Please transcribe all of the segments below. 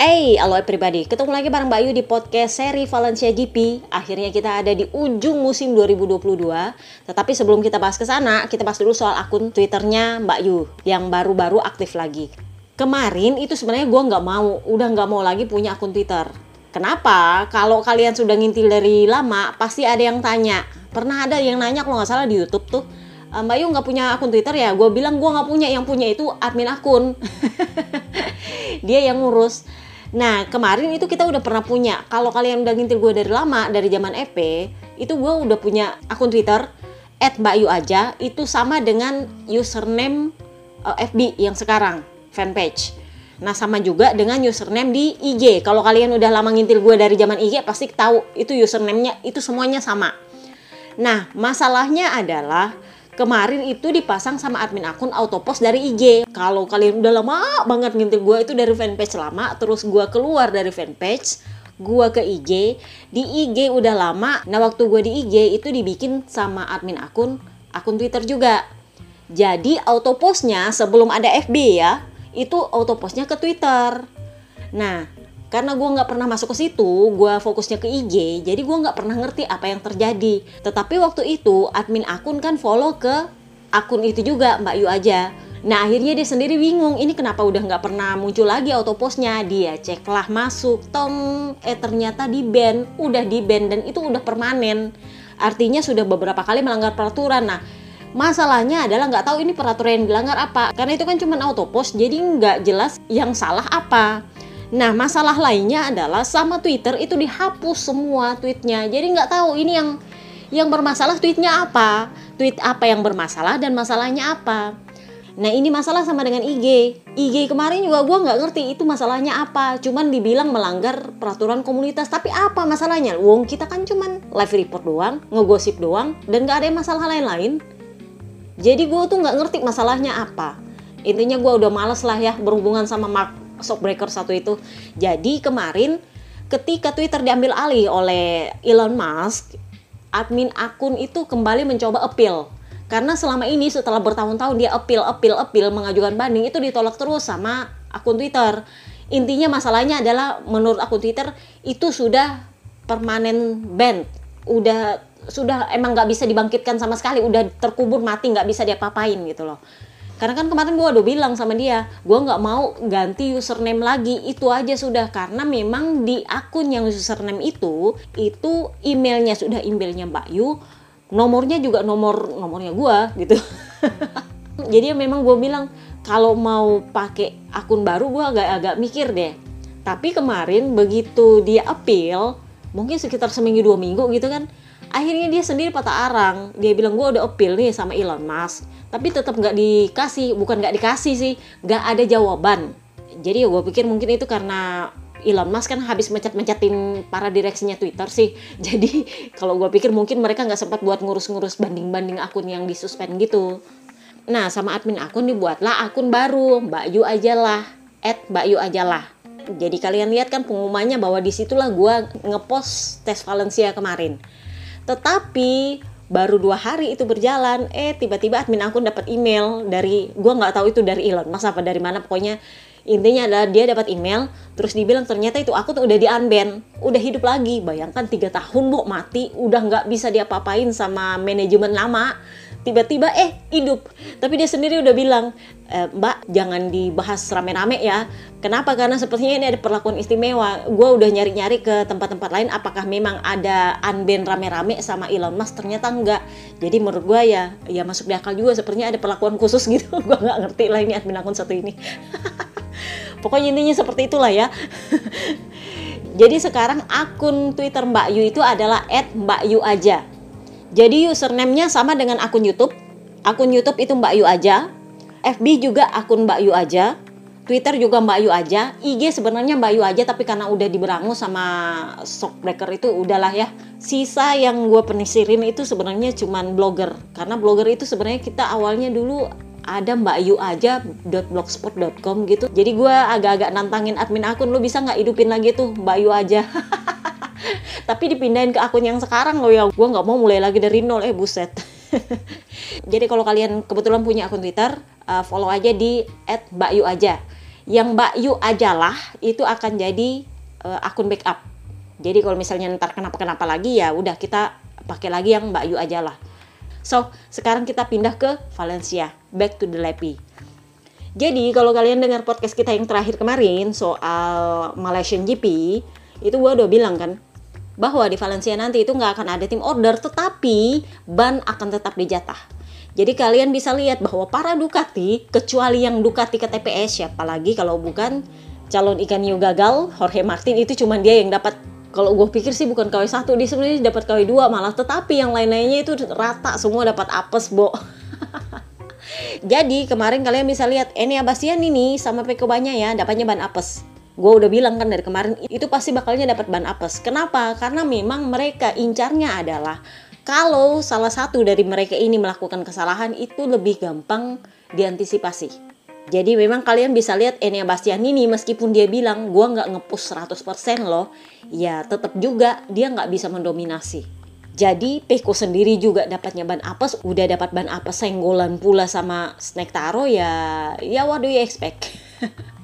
Hey, halo everybody. Ketemu lagi bareng Mbak Yu di podcast seri Valencia GP. Akhirnya kita ada di ujung musim 2022. Tetapi sebelum kita bahas ke sana, kita bahas dulu soal akun Twitternya Mbak Yu yang baru-baru aktif lagi. Kemarin itu sebenarnya gue nggak mau, udah nggak mau lagi punya akun Twitter. Kenapa? Kalau kalian sudah ngintil dari lama, pasti ada yang tanya. Pernah ada yang nanya kalau nggak salah di YouTube tuh, "E, Mbak Yu nggak punya akun Twitter ya? Gue bilang gue nggak punya, yang punya itu admin akun. Dia yang ngurus. Nah kemarin itu kita udah pernah punya. Kalau kalian udah ngintil gue dari lama, dari zaman EP, itu gue udah punya akun Twitter at Mbak Yu aja. Itu sama dengan username uh, FB yang sekarang fanpage. Nah sama juga dengan username di IG. Kalau kalian udah lama ngintil gue dari zaman IG pasti tahu itu username-nya itu semuanya sama. Nah masalahnya adalah kemarin itu dipasang sama admin akun autopost dari IG. Kalau kalian udah lama banget ngintil gue itu dari fanpage lama, terus gue keluar dari fanpage, gue ke IG, di IG udah lama. Nah waktu gue di IG itu dibikin sama admin akun akun Twitter juga. Jadi autopostnya sebelum ada FB ya, itu autopostnya ke Twitter. Nah karena gue nggak pernah masuk ke situ, gue fokusnya ke IG, jadi gue nggak pernah ngerti apa yang terjadi. Tetapi waktu itu admin akun kan follow ke akun itu juga Mbak Yu aja. Nah akhirnya dia sendiri bingung, ini kenapa udah nggak pernah muncul lagi autopostnya? Dia ceklah masuk, tong, eh ternyata di ban, udah di ban dan itu udah permanen. Artinya sudah beberapa kali melanggar peraturan. Nah masalahnya adalah nggak tahu ini peraturan yang dilanggar apa, karena itu kan cuma autopost, jadi nggak jelas yang salah apa. Nah, masalah lainnya adalah sama Twitter itu dihapus semua tweetnya. Jadi nggak tahu ini yang yang bermasalah tweetnya apa, tweet apa yang bermasalah dan masalahnya apa. Nah ini masalah sama dengan IG. IG kemarin juga gue nggak ngerti itu masalahnya apa. Cuman dibilang melanggar peraturan komunitas. Tapi apa masalahnya? Wong kita kan cuman live report doang, ngegosip doang, dan nggak ada masalah lain-lain. Jadi gue tuh nggak ngerti masalahnya apa. Intinya gue udah males lah ya berhubungan sama Mark shockbreaker satu itu. Jadi kemarin ketika Twitter diambil alih oleh Elon Musk, admin akun itu kembali mencoba appeal. Karena selama ini setelah bertahun-tahun dia appeal, appeal, appeal, mengajukan banding itu ditolak terus sama akun Twitter. Intinya masalahnya adalah menurut akun Twitter itu sudah permanen ban, udah sudah emang nggak bisa dibangkitkan sama sekali, udah terkubur mati nggak bisa dia papain gitu loh. Karena kan kemarin gue udah bilang sama dia, gue nggak mau ganti username lagi, itu aja sudah. Karena memang di akun yang username itu, itu emailnya sudah emailnya Mbak Yu, nomornya juga nomor nomornya gue gitu. Jadi memang gue bilang kalau mau pakai akun baru gue agak-agak mikir deh. Tapi kemarin begitu dia appeal, mungkin sekitar seminggu dua minggu gitu kan, akhirnya dia sendiri patah arang. Dia bilang gue udah appeal nih sama Elon Musk. Tapi tetap nggak dikasih bukan nggak dikasih sih nggak ada jawaban. Jadi ya gue pikir mungkin itu karena Elon Musk kan habis mencet-mencetin para direksinya Twitter sih. Jadi kalau gue pikir mungkin mereka nggak sempat buat ngurus-ngurus banding-banding akun yang disuspend gitu. Nah sama admin akun dibuatlah akun baru Mbak Yu aja lah at Mbak Yu aja lah. Jadi kalian lihat kan pengumumannya bahwa di situlah gue ngepost tes Valencia kemarin tetapi baru dua hari itu berjalan, eh tiba-tiba admin akun dapat email dari gue nggak tahu itu dari Elon Mas apa dari mana pokoknya intinya adalah dia dapat email terus dibilang ternyata itu akun udah di unban udah hidup lagi. Bayangkan tiga tahun bu mati udah nggak bisa diapa-apain sama manajemen lama tiba-tiba eh hidup. Tapi dia sendiri udah bilang e, mbak jangan dibahas rame-rame ya. Kenapa? Karena sepertinya ini ada perlakuan istimewa. Gue udah nyari-nyari ke tempat-tempat lain apakah memang ada unban rame-rame sama Elon Musk? Ternyata enggak. Jadi menurut gue ya ya masuk di akal juga sepertinya ada perlakuan khusus gitu. Gue nggak ngerti lah ini admin akun satu ini. Pokoknya intinya seperti itulah ya. Jadi sekarang akun Twitter Mbak Yu itu adalah @mbakyu aja jadi username-nya sama dengan akun YouTube. Akun YouTube itu Mbak Yu aja. FB juga akun Mbak Yu aja. Twitter juga Mbak Yu aja. IG sebenarnya Mbak Yu aja tapi karena udah diberangus sama Shockbreaker itu udahlah ya. Sisa yang gue penisirin itu sebenarnya cuman blogger. Karena blogger itu sebenarnya kita awalnya dulu ada Mbak Yu aja .blogspot.com gitu. Jadi gue agak-agak nantangin admin akun lu bisa nggak hidupin lagi tuh Mbak Yu aja. tapi dipindahin ke akun yang sekarang loh ya gue nggak mau mulai lagi dari nol eh buset jadi kalau kalian kebetulan punya akun Twitter uh, follow aja di @mbakyu aja yang Mbak Yu ajalah itu akan jadi uh, akun backup. Jadi kalau misalnya ntar kenapa-kenapa lagi ya udah kita pakai lagi yang Mbak Yu ajalah. So, sekarang kita pindah ke Valencia, back to the Lepi. Jadi kalau kalian dengar podcast kita yang terakhir kemarin soal Malaysian GP, itu gue udah bilang kan bahwa di Valencia nanti itu nggak akan ada tim order, tetapi ban akan tetap dijatah. Jadi kalian bisa lihat bahwa para Ducati, kecuali yang Ducati ke TPS, siapa lagi kalau bukan calon ikan hiu gagal, Jorge Martin itu cuma dia yang dapat. Kalau gue pikir sih bukan KW 1 dia sebenarnya dapat KW 2 malah. Tetapi yang lain-lainnya itu rata semua dapat apes bo. Jadi kemarin kalian bisa lihat Eni Abastian ini sama Peko Banya ya dapatnya ban apes gue udah bilang kan dari kemarin itu pasti bakalnya dapat ban apes kenapa karena memang mereka incarnya adalah kalau salah satu dari mereka ini melakukan kesalahan itu lebih gampang diantisipasi. Jadi memang kalian bisa lihat Enia Bastian ini meskipun dia bilang gue nggak ngepush 100% loh, ya tetap juga dia nggak bisa mendominasi. Jadi Peko sendiri juga dapatnya ban apes, udah dapat ban apes senggolan pula sama Snake Taro ya, ya do you expect?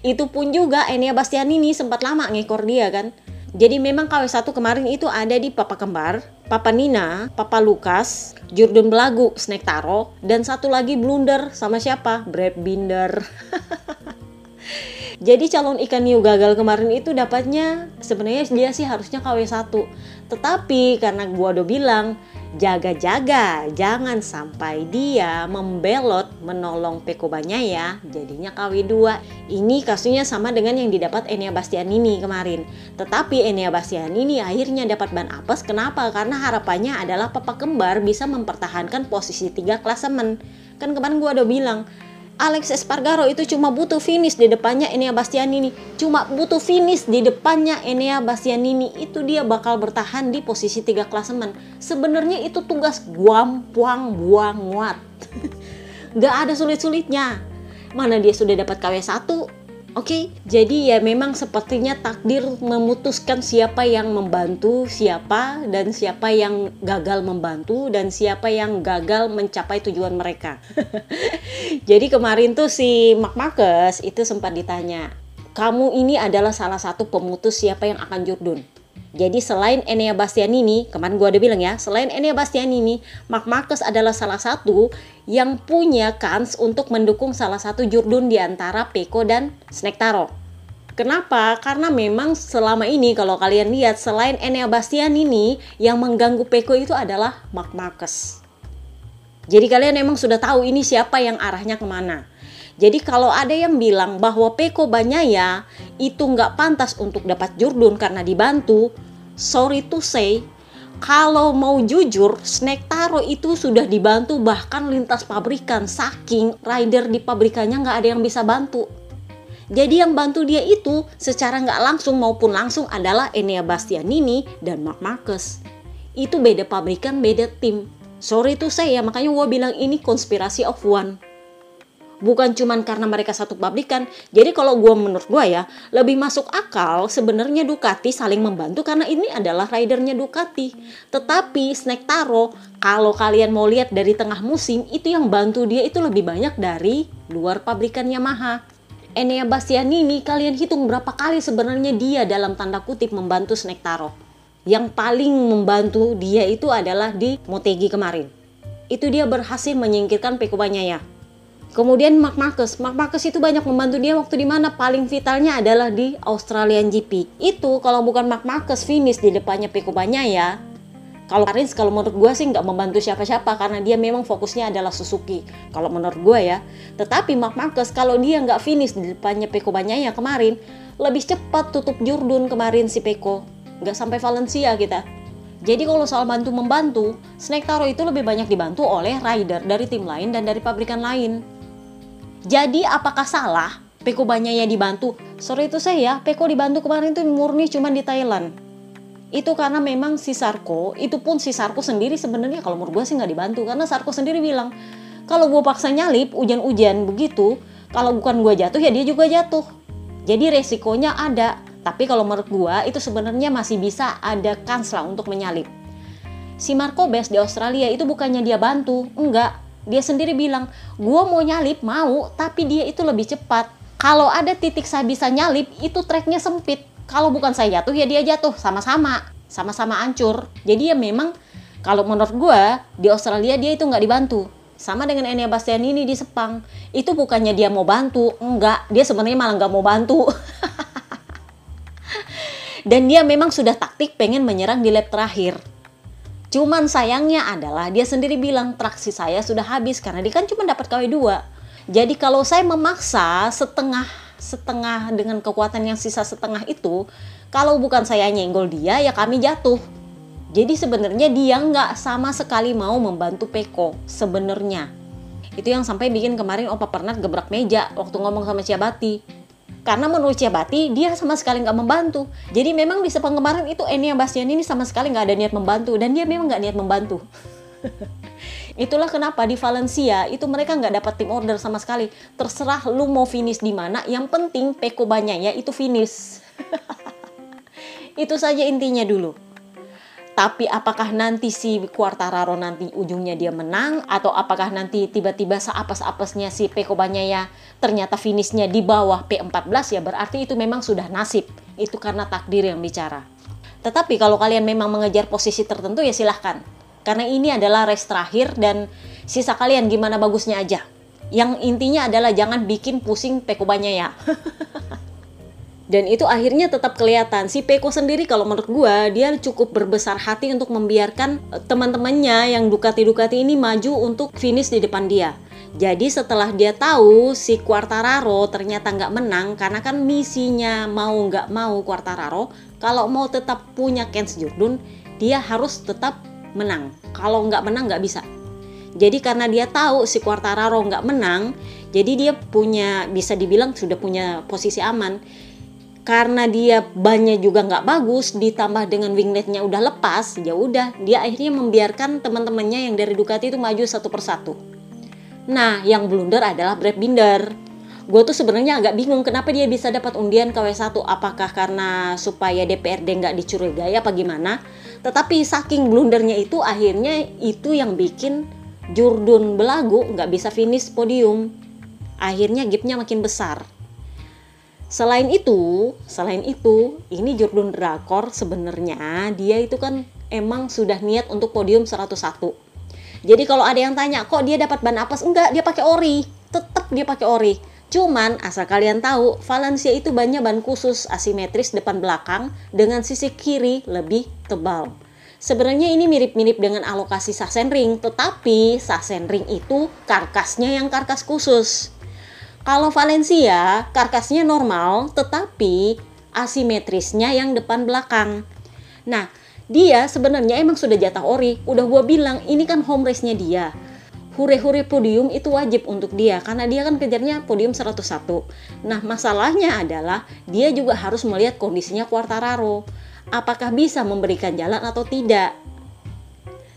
Itu pun juga Enia Bastian ini sempat lama ngekor dia kan. Jadi memang KW1 kemarin itu ada di Papa Kembar, Papa Nina, Papa Lukas, Jordan Belagu, Snake Taro, dan satu lagi blunder sama siapa? Brad Binder. Jadi calon ikan hiu gagal kemarin itu dapatnya sebenarnya dia sih harusnya KW1. Tetapi karena gua udah bilang jaga-jaga jangan sampai dia membelot menolong Pekobanya ya. Jadinya KW2 ini kasusnya sama dengan yang didapat Enia Bastianini kemarin. Tetapi Enia Bastianini akhirnya dapat ban apes. Kenapa? Karena harapannya adalah papa kembar bisa mempertahankan posisi tiga klasemen. Kan kemarin gua udah bilang Alex Espargaro itu cuma butuh finish di depannya Enea Bastianini. Cuma butuh finish di depannya Enea Bastianini. Itu dia bakal bertahan di posisi tiga klasemen. Sebenarnya itu tugas guam puang buang nguat. Gak ada sulit-sulitnya. Mana dia sudah dapat KW1, Oke, okay, jadi ya memang sepertinya takdir memutuskan siapa yang membantu siapa dan siapa yang gagal membantu dan siapa yang gagal mencapai tujuan mereka. jadi kemarin tuh si Mark Marcus itu sempat ditanya, kamu ini adalah salah satu pemutus siapa yang akan jurdun. Jadi selain Enea Bastianini, kemarin gue ada bilang ya, selain Enea Bastianini, Mark Marcus adalah salah satu yang punya kans untuk mendukung salah satu jurdun di antara Peko dan Snake Taro. Kenapa? Karena memang selama ini kalau kalian lihat selain Enea Bastianini yang mengganggu Peko itu adalah Mark Marcus. Jadi kalian memang sudah tahu ini siapa yang arahnya ke mana. Jadi kalau ada yang bilang bahwa Peko Banyaya itu nggak pantas untuk dapat jurdun karena dibantu, sorry to say, kalau mau jujur, Snake Taro itu sudah dibantu bahkan lintas pabrikan, saking rider di pabrikannya nggak ada yang bisa bantu. Jadi yang bantu dia itu secara nggak langsung maupun langsung adalah Enea Bastianini dan Mark Marcus. Itu beda pabrikan, beda tim. Sorry to say ya, makanya gue bilang ini konspirasi of one bukan cuman karena mereka satu pabrikan. Jadi kalau gue menurut gue ya lebih masuk akal sebenarnya Ducati saling membantu karena ini adalah ridernya Ducati. Tetapi Snake Taro kalau kalian mau lihat dari tengah musim itu yang bantu dia itu lebih banyak dari luar pabrikan Yamaha. Enea Bastianini kalian hitung berapa kali sebenarnya dia dalam tanda kutip membantu Snake Taro. Yang paling membantu dia itu adalah di Motegi kemarin. Itu dia berhasil menyingkirkan Pekubanya ya Kemudian Mark Marcus, Mark Marcus itu banyak membantu dia waktu di mana paling vitalnya adalah di Australian GP. Itu kalau bukan Mark Marcus finish di depannya Peko ya. Kalau Rins kalau menurut gue sih nggak membantu siapa-siapa karena dia memang fokusnya adalah Suzuki. Kalau menurut gue ya. Tetapi Mark Marcus kalau dia nggak finish di depannya Peko ya kemarin, lebih cepat tutup Jurdun kemarin si Peko. Nggak sampai Valencia kita. Jadi kalau soal bantu membantu, Snake Taro itu lebih banyak dibantu oleh rider dari tim lain dan dari pabrikan lain. Jadi apakah salah Peko Banyaya dibantu? Sorry itu saya ya, Peko dibantu kemarin itu murni cuma di Thailand. Itu karena memang si Sarko, itu pun si Sarko sendiri sebenarnya kalau menurut gue sih nggak dibantu. Karena Sarko sendiri bilang, kalau gue paksa nyalip, hujan-hujan begitu, kalau bukan gue jatuh ya dia juga jatuh. Jadi resikonya ada. Tapi kalau menurut gue itu sebenarnya masih bisa ada kans lah untuk menyalip. Si Marco Best di Australia itu bukannya dia bantu, enggak dia sendiri bilang, gue mau nyalip, mau, tapi dia itu lebih cepat. kalau ada titik saya bisa nyalip itu treknya sempit. Kalau bukan saya jatuh ya dia jatuh. Sama-sama sama-sama hancur. Jadi ya memang kalau menurut gue di Australia dia itu nggak dibantu. Sama dengan Enia Bastianini di Sepang. Itu bukannya dia mau bantu enggak. Dia sebenarnya malah nggak mau bantu. Dan dia memang sudah taktik pengen menyerang di lap terakhir cuman sayangnya adalah dia sendiri bilang traksi saya sudah habis karena dia kan cuma dapat KW2 jadi kalau saya memaksa setengah setengah dengan kekuatan yang sisa setengah itu kalau bukan saya nyenggol dia ya kami jatuh jadi sebenarnya dia nggak sama sekali mau membantu Peko sebenarnya. Itu yang sampai bikin kemarin Opa pernah gebrak meja waktu ngomong sama Ciabati. Karena menurut Ciabati dia sama sekali nggak membantu. Jadi memang di sepang kemarin itu Eni Bastian ini sama sekali nggak ada niat membantu dan dia memang nggak niat membantu. Itulah kenapa di Valencia itu mereka nggak dapat tim order sama sekali. Terserah lu mau finish di mana, yang penting Peko banyak ya itu finish. itu saja intinya dulu. Tapi apakah nanti si Quartararo nanti ujungnya dia menang atau apakah nanti tiba-tiba seapes-apesnya si Peko Banyaya ternyata finishnya di bawah P14 ya berarti itu memang sudah nasib. Itu karena takdir yang bicara. Tetapi kalau kalian memang mengejar posisi tertentu ya silahkan. Karena ini adalah race terakhir dan sisa kalian gimana bagusnya aja. Yang intinya adalah jangan bikin pusing Peko Banyaya. dan itu akhirnya tetap kelihatan si Peko sendiri kalau menurut gua dia cukup berbesar hati untuk membiarkan eh, teman-temannya yang Ducati Ducati ini maju untuk finish di depan dia. Jadi setelah dia tahu si Quartararo ternyata nggak menang karena kan misinya mau nggak mau Quartararo kalau mau tetap punya Kens Jurdun dia harus tetap menang. Kalau nggak menang nggak bisa. Jadi karena dia tahu si Quartararo nggak menang, jadi dia punya bisa dibilang sudah punya posisi aman karena dia bannya juga nggak bagus ditambah dengan wingletnya udah lepas ya udah dia akhirnya membiarkan teman-temannya yang dari Ducati itu maju satu persatu. Nah yang blunder adalah Brad Binder. Gue tuh sebenarnya agak bingung kenapa dia bisa dapat undian KW1 apakah karena supaya DPRD nggak dicurigai apa gimana? Tetapi saking blundernya itu akhirnya itu yang bikin Jurdun belagu nggak bisa finish podium. Akhirnya gapnya makin besar Selain itu, selain itu, ini Jordan Drakor sebenarnya dia itu kan emang sudah niat untuk podium 101. Jadi kalau ada yang tanya, kok dia dapat ban apes? Enggak, dia pakai ori. Tetap dia pakai ori. Cuman asal kalian tahu, Valencia itu banyak ban khusus asimetris depan belakang dengan sisi kiri lebih tebal. Sebenarnya ini mirip-mirip dengan alokasi Sachsenring, tetapi Sachsenring itu karkasnya yang karkas khusus. Kalau Valencia, karkasnya normal, tetapi asimetrisnya yang depan belakang. Nah, dia sebenarnya emang sudah jatah ori. Udah gue bilang, ini kan home race-nya dia. Hure-hure podium itu wajib untuk dia karena dia kan kejarnya podium 101. Nah, masalahnya adalah dia juga harus melihat kondisinya Quartararo. Apakah bisa memberikan jalan atau tidak?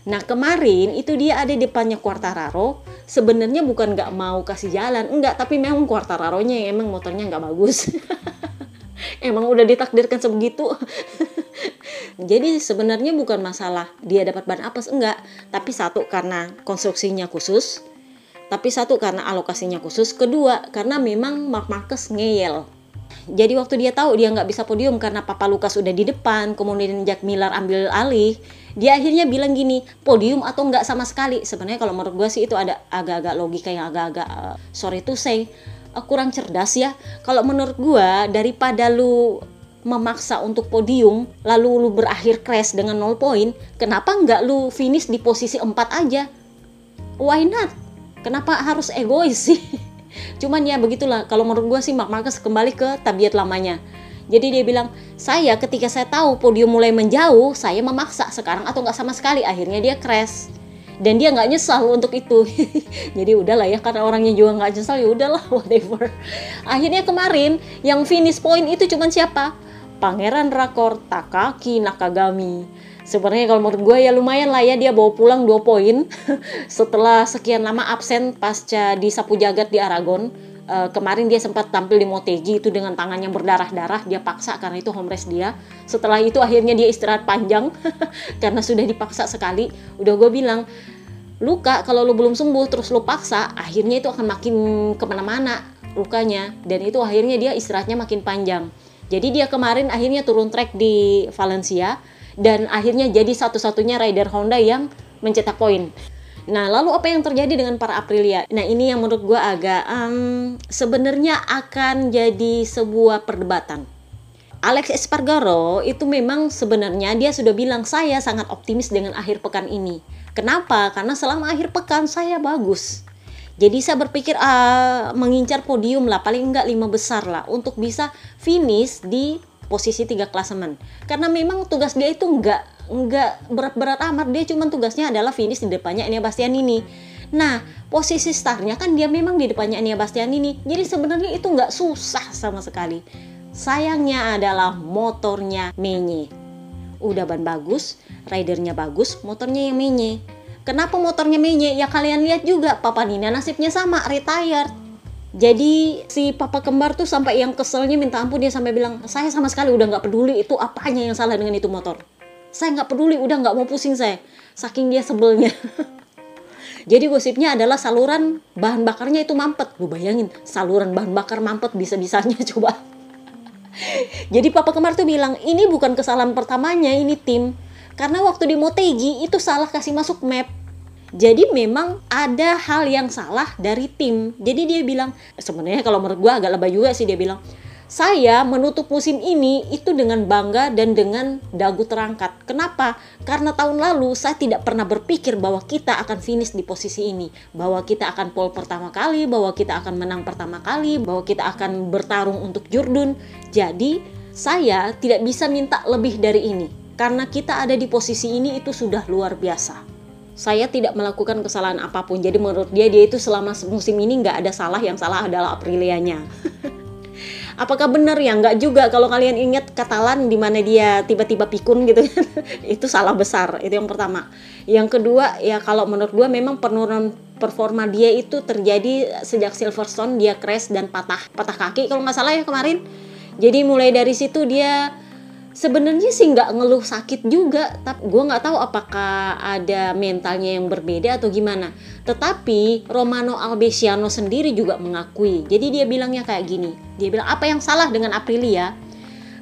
Nah kemarin itu dia ada di depannya Quartararo. Sebenarnya bukan nggak mau kasih jalan enggak tapi memang Quartararo-nya yang emang motornya nggak bagus. Emang udah ditakdirkan sebegitu. Jadi sebenarnya bukan masalah dia dapat ban apes enggak. Tapi satu karena konstruksinya khusus. Tapi satu karena alokasinya khusus. Kedua karena memang Mark Marquez ngeyel jadi waktu dia tahu dia nggak bisa podium karena Papa Lukas sudah di depan, kemudian Jack Miller ambil alih, dia akhirnya bilang gini, podium atau nggak sama sekali. Sebenarnya kalau menurut gue sih itu ada agak-agak logika yang agak-agak uh, sorry to say uh, kurang cerdas ya. Kalau menurut gue daripada lu memaksa untuk podium lalu lu berakhir crash dengan 0 poin, kenapa nggak lu finish di posisi 4 aja? Why not? Kenapa harus egois sih? Cuman ya begitulah kalau menurut gue sih Mark Marquez kembali ke tabiat lamanya. Jadi dia bilang, saya ketika saya tahu podium mulai menjauh, saya memaksa sekarang atau nggak sama sekali. Akhirnya dia crash. Dan dia nggak nyesal untuk itu. Jadi udahlah ya, karena orangnya juga nggak nyesal ya udahlah whatever. Akhirnya kemarin yang finish point itu cuman siapa? Pangeran Rakor Takaki Nakagami sebenarnya kalau menurut gue ya lumayan lah ya dia bawa pulang dua poin. Setelah sekian lama absen pasca di sapu jagat di Aragon uh, kemarin dia sempat tampil di Motegi itu dengan tangan yang berdarah-darah dia paksa karena itu home race dia. Setelah itu akhirnya dia istirahat panjang karena sudah dipaksa sekali. Udah gue bilang luka kalau lu belum sembuh terus lu paksa akhirnya itu akan makin ke mana-mana lukanya. Dan itu akhirnya dia istirahatnya makin panjang. Jadi dia kemarin akhirnya turun track di Valencia dan akhirnya jadi satu-satunya rider Honda yang mencetak poin. Nah, lalu apa yang terjadi dengan para Aprilia? Nah, ini yang menurut gue agak um, sebenarnya akan jadi sebuah perdebatan. Alex Espargaro itu memang sebenarnya dia sudah bilang saya sangat optimis dengan akhir pekan ini. Kenapa? Karena selama akhir pekan saya bagus. Jadi saya berpikir uh, mengincar podium lah, paling enggak lima besar lah untuk bisa finish di posisi tiga klasemen. Karena memang tugas dia itu enggak nggak berat-berat amat. Dia cuma tugasnya adalah finish di depannya Enia Bastian ini nah posisi startnya kan dia memang di depannya Enia Bastian ini jadi sebenarnya itu nggak susah sama sekali. Sayangnya adalah motornya menye. Udah ban bagus ridernya bagus motornya yang menye. Kenapa motornya menye? Ya kalian lihat juga Papa Nina nasibnya sama retired jadi si papa kembar tuh sampai yang keselnya minta ampun dia sampai bilang saya sama sekali udah nggak peduli itu apanya yang salah dengan itu motor. Saya nggak peduli udah nggak mau pusing saya. Saking dia sebelnya. Jadi gosipnya adalah saluran bahan bakarnya itu mampet. Lu bayangin saluran bahan bakar mampet bisa-bisanya coba. Jadi papa kemar tuh bilang ini bukan kesalahan pertamanya ini tim. Karena waktu di Motegi itu salah kasih masuk map jadi memang ada hal yang salah dari tim jadi dia bilang sebenarnya kalau menurut gua agak lebay juga sih dia bilang saya menutup musim ini itu dengan bangga dan dengan dagu terangkat. Kenapa? Karena tahun lalu saya tidak pernah berpikir bahwa kita akan finish di posisi ini, bahwa kita akan pole pertama kali, bahwa kita akan menang pertama kali, bahwa kita akan bertarung untuk Jurdun. Jadi, saya tidak bisa minta lebih dari ini. Karena kita ada di posisi ini itu sudah luar biasa saya tidak melakukan kesalahan apa pun. Jadi menurut dia dia itu selama musim ini nggak ada salah, yang salah adalah Aprilianya. apakah benar ya? Nggak juga. Kalau kalian ingat Katalan di mana dia tiba-tiba pikun gitu kan? Itu salah besar. Itu yang pertama. Yang kedua ya kalau menurut gue memang penurunan performa dia itu terjadi sejak Silverstone dia crash dan patah patah kaki kalau nggak salah ya kemarin. Jadi mulai dari situ dia sebenarnya sih nggak ngeluh sakit juga tapi gue nggak tahu apakah ada mentalnya yang berbeda atau gimana. Tetapi Romano Albesiano sendiri juga mengakui. Jadi dia bilangnya kayak gini dia bilang apa yang salah dengan Aprilia?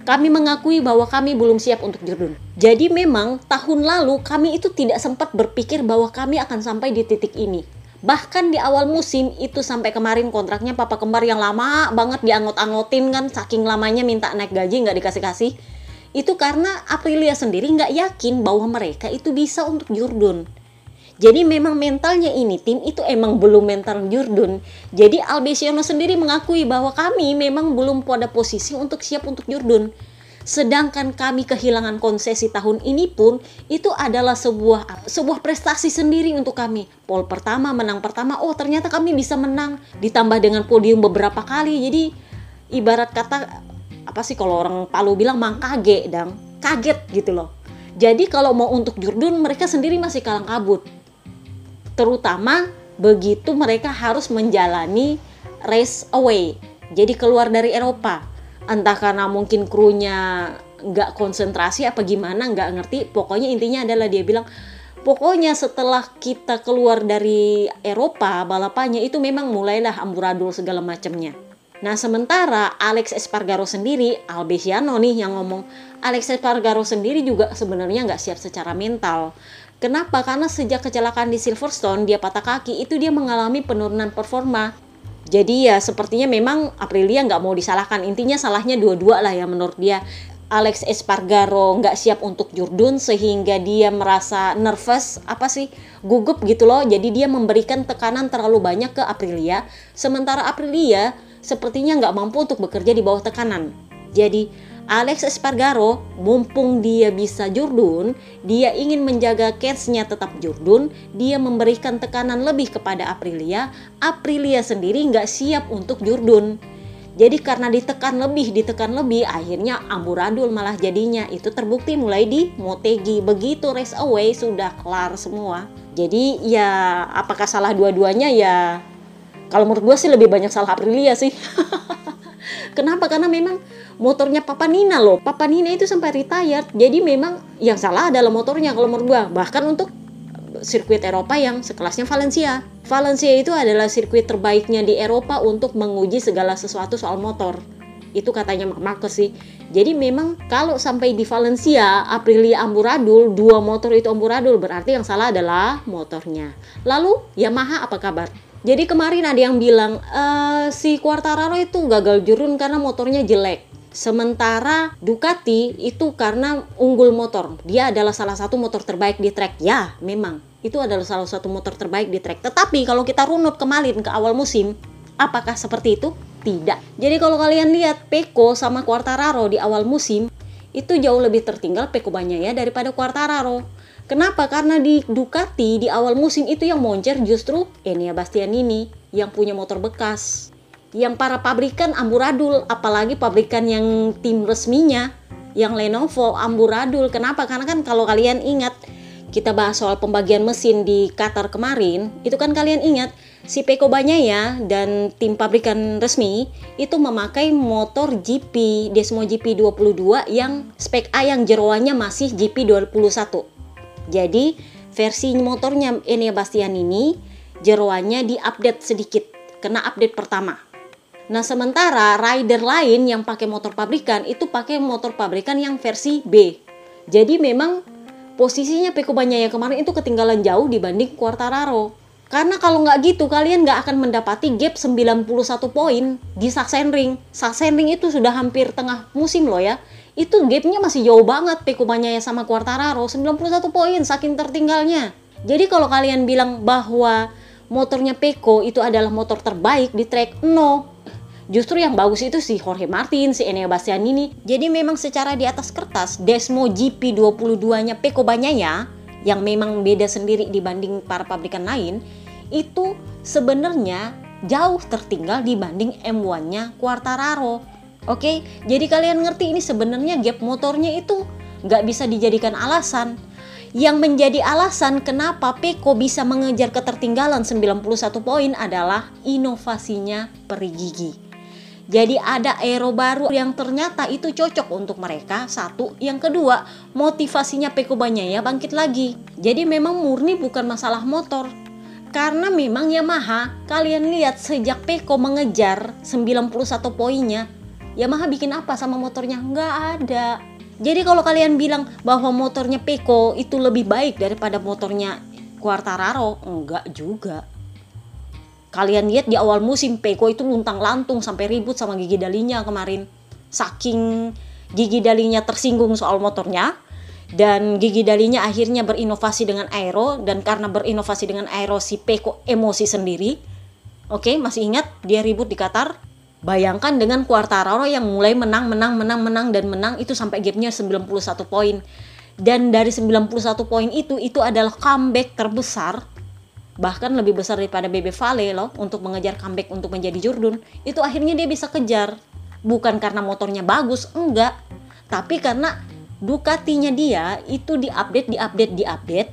Kami mengakui bahwa kami belum siap untuk jurdun jadi memang tahun lalu kami itu tidak sempat berpikir bahwa kami akan sampai di titik ini. Bahkan di awal musim itu sampai kemarin kontraknya papa kembar yang lama banget diangot-angotin kan saking lamanya minta naik gaji nggak dikasih-kasih itu karena Aprilia sendiri nggak yakin bahwa mereka itu bisa untuk Jurdun. Jadi memang mentalnya ini tim itu emang belum mental Jurdun. Jadi Albesiano sendiri mengakui bahwa kami memang belum pada posisi untuk siap untuk Jurdun. Sedangkan kami kehilangan konsesi tahun ini pun itu adalah sebuah sebuah prestasi sendiri untuk kami. Pol pertama menang pertama, oh ternyata kami bisa menang ditambah dengan podium beberapa kali. Jadi ibarat kata apa sih kalau orang Palu bilang mang kaget dang. Kaget gitu loh. Jadi kalau mau untuk Jurdun mereka sendiri masih kalang kabut. Terutama begitu mereka harus menjalani race away jadi keluar dari Eropa. Entah karena mungkin krunya nggak konsentrasi apa gimana nggak ngerti. Pokoknya intinya adalah dia bilang pokoknya setelah kita keluar dari Eropa balapannya itu memang mulailah amburadul segala macamnya Nah sementara Alex Espargaro sendiri, Albesiano nih yang ngomong, Alex Espargaro sendiri juga sebenarnya nggak siap secara mental. Kenapa? Karena sejak kecelakaan di Silverstone dia patah kaki itu dia mengalami penurunan performa. Jadi ya sepertinya memang Aprilia nggak mau disalahkan. Intinya salahnya dua-dua lah ya menurut dia. Alex Espargaro nggak siap untuk Jurdun sehingga dia merasa nervous apa sih gugup gitu loh jadi dia memberikan tekanan terlalu banyak ke Aprilia sementara Aprilia sepertinya nggak mampu untuk bekerja di bawah tekanan. Jadi, Alex Espargaro, mumpung dia bisa jurdun, dia ingin menjaga case-nya tetap jurdun, dia memberikan tekanan lebih kepada Aprilia, Aprilia sendiri nggak siap untuk jurdun. Jadi karena ditekan lebih, ditekan lebih, akhirnya amburadul malah jadinya. Itu terbukti mulai di Motegi. Begitu race away sudah kelar semua. Jadi ya apakah salah dua-duanya ya kalau menurut gue sih lebih banyak salah Aprilia sih. Kenapa? Karena memang motornya Papa Nina loh. Papa Nina itu sampai retired. Jadi memang yang salah adalah motornya kalau menurut gue. Bahkan untuk sirkuit Eropa yang sekelasnya Valencia. Valencia itu adalah sirkuit terbaiknya di Eropa untuk menguji segala sesuatu soal motor. Itu katanya Marquez sih. Jadi memang kalau sampai di Valencia, Aprilia amburadul, dua motor itu amburadul, berarti yang salah adalah motornya. Lalu Yamaha apa kabar? Jadi kemarin ada yang bilang e, si Quartararo itu gagal jurun karena motornya jelek. Sementara Ducati itu karena unggul motor. Dia adalah salah satu motor terbaik di track. Ya, memang. Itu adalah salah satu motor terbaik di track. Tetapi kalau kita runut kemarin ke awal musim, apakah seperti itu? Tidak. Jadi kalau kalian lihat Peko sama Quartararo di awal musim, itu jauh lebih tertinggal Peko ya daripada Quartararo. Kenapa? Karena di Ducati di awal musim itu yang moncer justru Enea Bastianini yang punya motor bekas. Yang para pabrikan amburadul, apalagi pabrikan yang tim resminya, yang Lenovo amburadul. Kenapa? Karena kan kalau kalian ingat kita bahas soal pembagian mesin di Qatar kemarin, itu kan kalian ingat si Peko Banyaya dan tim pabrikan resmi itu memakai motor GP Desmo GP 22 yang spek A yang jeroannya masih GP 21. Jadi versi motornya Enea Bastian ini jeroannya diupdate sedikit, kena update pertama. Nah sementara rider lain yang pakai motor pabrikan itu pakai motor pabrikan yang versi B. Jadi memang posisinya Peko Banyaya kemarin itu ketinggalan jauh dibanding Quartararo. Karena kalau nggak gitu kalian nggak akan mendapati gap 91 poin di Sachsenring. Sachsenring itu sudah hampir tengah musim loh ya. Itu gapnya masih jauh banget Pekumanya sama Quartararo 91 poin saking tertinggalnya. Jadi kalau kalian bilang bahwa motornya Peko itu adalah motor terbaik di track, no. Justru yang bagus itu si Jorge Martin, si Enea Bastianini. Jadi memang secara di atas kertas, Desmo GP 22-nya Peko Banyaya yang memang beda sendiri dibanding para pabrikan lain, itu sebenarnya jauh tertinggal dibanding M1-nya Quartararo. Oke, jadi kalian ngerti ini sebenarnya gap motornya itu nggak bisa dijadikan alasan. Yang menjadi alasan kenapa Peko bisa mengejar ketertinggalan 91 poin adalah inovasinya peri gigi. Jadi ada aero baru yang ternyata itu cocok untuk mereka. Satu, yang kedua, motivasinya Peko ya bangkit lagi. Jadi memang murni bukan masalah motor, karena memang Yamaha, kalian lihat sejak Peko mengejar 91 poinnya, Yamaha bikin apa sama motornya? Nggak ada. Jadi kalau kalian bilang bahwa motornya Peko itu lebih baik daripada motornya Quartararo, enggak juga. Kalian lihat di awal musim Peko itu luntang lantung sampai ribut sama gigi dalinya kemarin. Saking gigi dalinya tersinggung soal motornya, dan gigi dalinya akhirnya berinovasi dengan aero dan karena berinovasi dengan aero si Peko emosi sendiri oke masih ingat dia ribut di Qatar bayangkan dengan Quartararo yang mulai menang menang menang menang dan menang itu sampai gapnya 91 poin. Dan dari 91 poin itu itu adalah comeback terbesar bahkan lebih besar daripada Bebe Vale loh untuk mengejar comeback untuk menjadi Jurdun itu akhirnya dia bisa kejar. Bukan karena motornya bagus enggak. Tapi karena Ducatinya dia itu diupdate, diupdate, diupdate.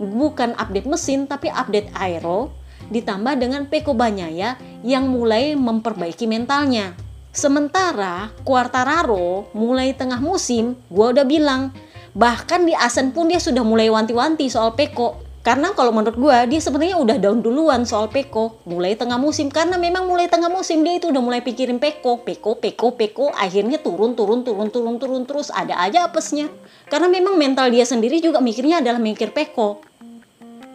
Bukan update mesin tapi update aero ditambah dengan Peko Banyaya yang mulai memperbaiki mentalnya. Sementara Quartararo mulai tengah musim, gua udah bilang, bahkan di Asen pun dia sudah mulai wanti-wanti soal Peko karena kalau menurut gue dia sebenarnya udah down duluan soal Peko mulai tengah musim karena memang mulai tengah musim dia itu udah mulai pikirin Peko, Peko, Peko, Peko akhirnya turun turun turun turun turun terus ada aja apesnya. Karena memang mental dia sendiri juga mikirnya adalah mikir Peko.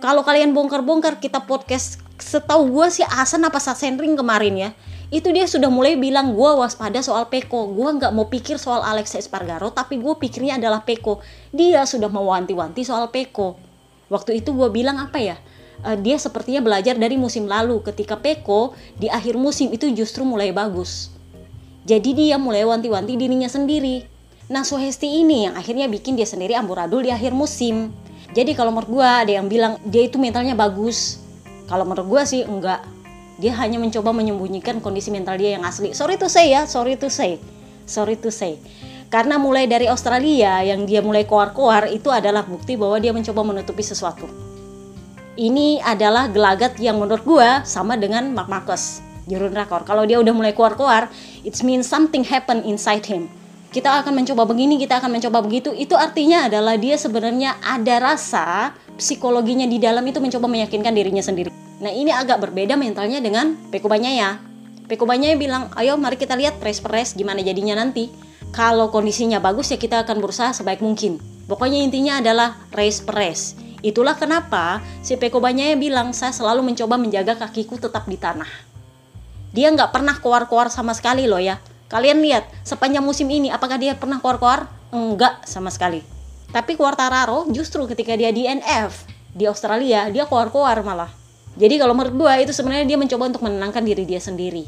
Kalau kalian bongkar-bongkar kita podcast setahu gue sih Asan apa Sasendring kemarin ya itu dia sudah mulai bilang gue waspada soal Peko gue nggak mau pikir soal Alex Espargaro tapi gue pikirnya adalah Peko dia sudah mewanti-wanti soal Peko Waktu itu gue bilang apa ya? Uh, dia sepertinya belajar dari musim lalu ketika Peko di akhir musim itu justru mulai bagus. Jadi dia mulai wanti-wanti dirinya sendiri. Nah Suhesti ini yang akhirnya bikin dia sendiri amburadul di akhir musim. Jadi kalau menurut gue ada yang bilang dia itu mentalnya bagus. Kalau menurut gue sih enggak. Dia hanya mencoba menyembunyikan kondisi mental dia yang asli. Sorry to say ya, sorry to say. Sorry to say. Karena mulai dari Australia yang dia mulai koar-koar itu adalah bukti bahwa dia mencoba menutupi sesuatu. Ini adalah gelagat yang menurut gue sama dengan Mark Marcus, jurun rakor. Kalau dia udah mulai koar-koar, it means something happen inside him. Kita akan mencoba begini, kita akan mencoba begitu. Itu artinya adalah dia sebenarnya ada rasa psikologinya di dalam itu mencoba meyakinkan dirinya sendiri. Nah ini agak berbeda mentalnya dengan Peko Banyaya. Peko bilang, ayo mari kita lihat press press gimana jadinya nanti. Kalau kondisinya bagus ya kita akan berusaha sebaik mungkin. Pokoknya intinya adalah race press. Itulah kenapa si Peko bilang saya selalu mencoba menjaga kakiku tetap di tanah. Dia nggak pernah keluar-keluar sama sekali loh ya. Kalian lihat sepanjang musim ini apakah dia pernah keluar-keluar? Enggak sama sekali. Tapi Quartararo justru ketika dia di NF di Australia dia keluar-keluar malah. Jadi kalau menurut gue itu sebenarnya dia mencoba untuk menenangkan diri dia sendiri.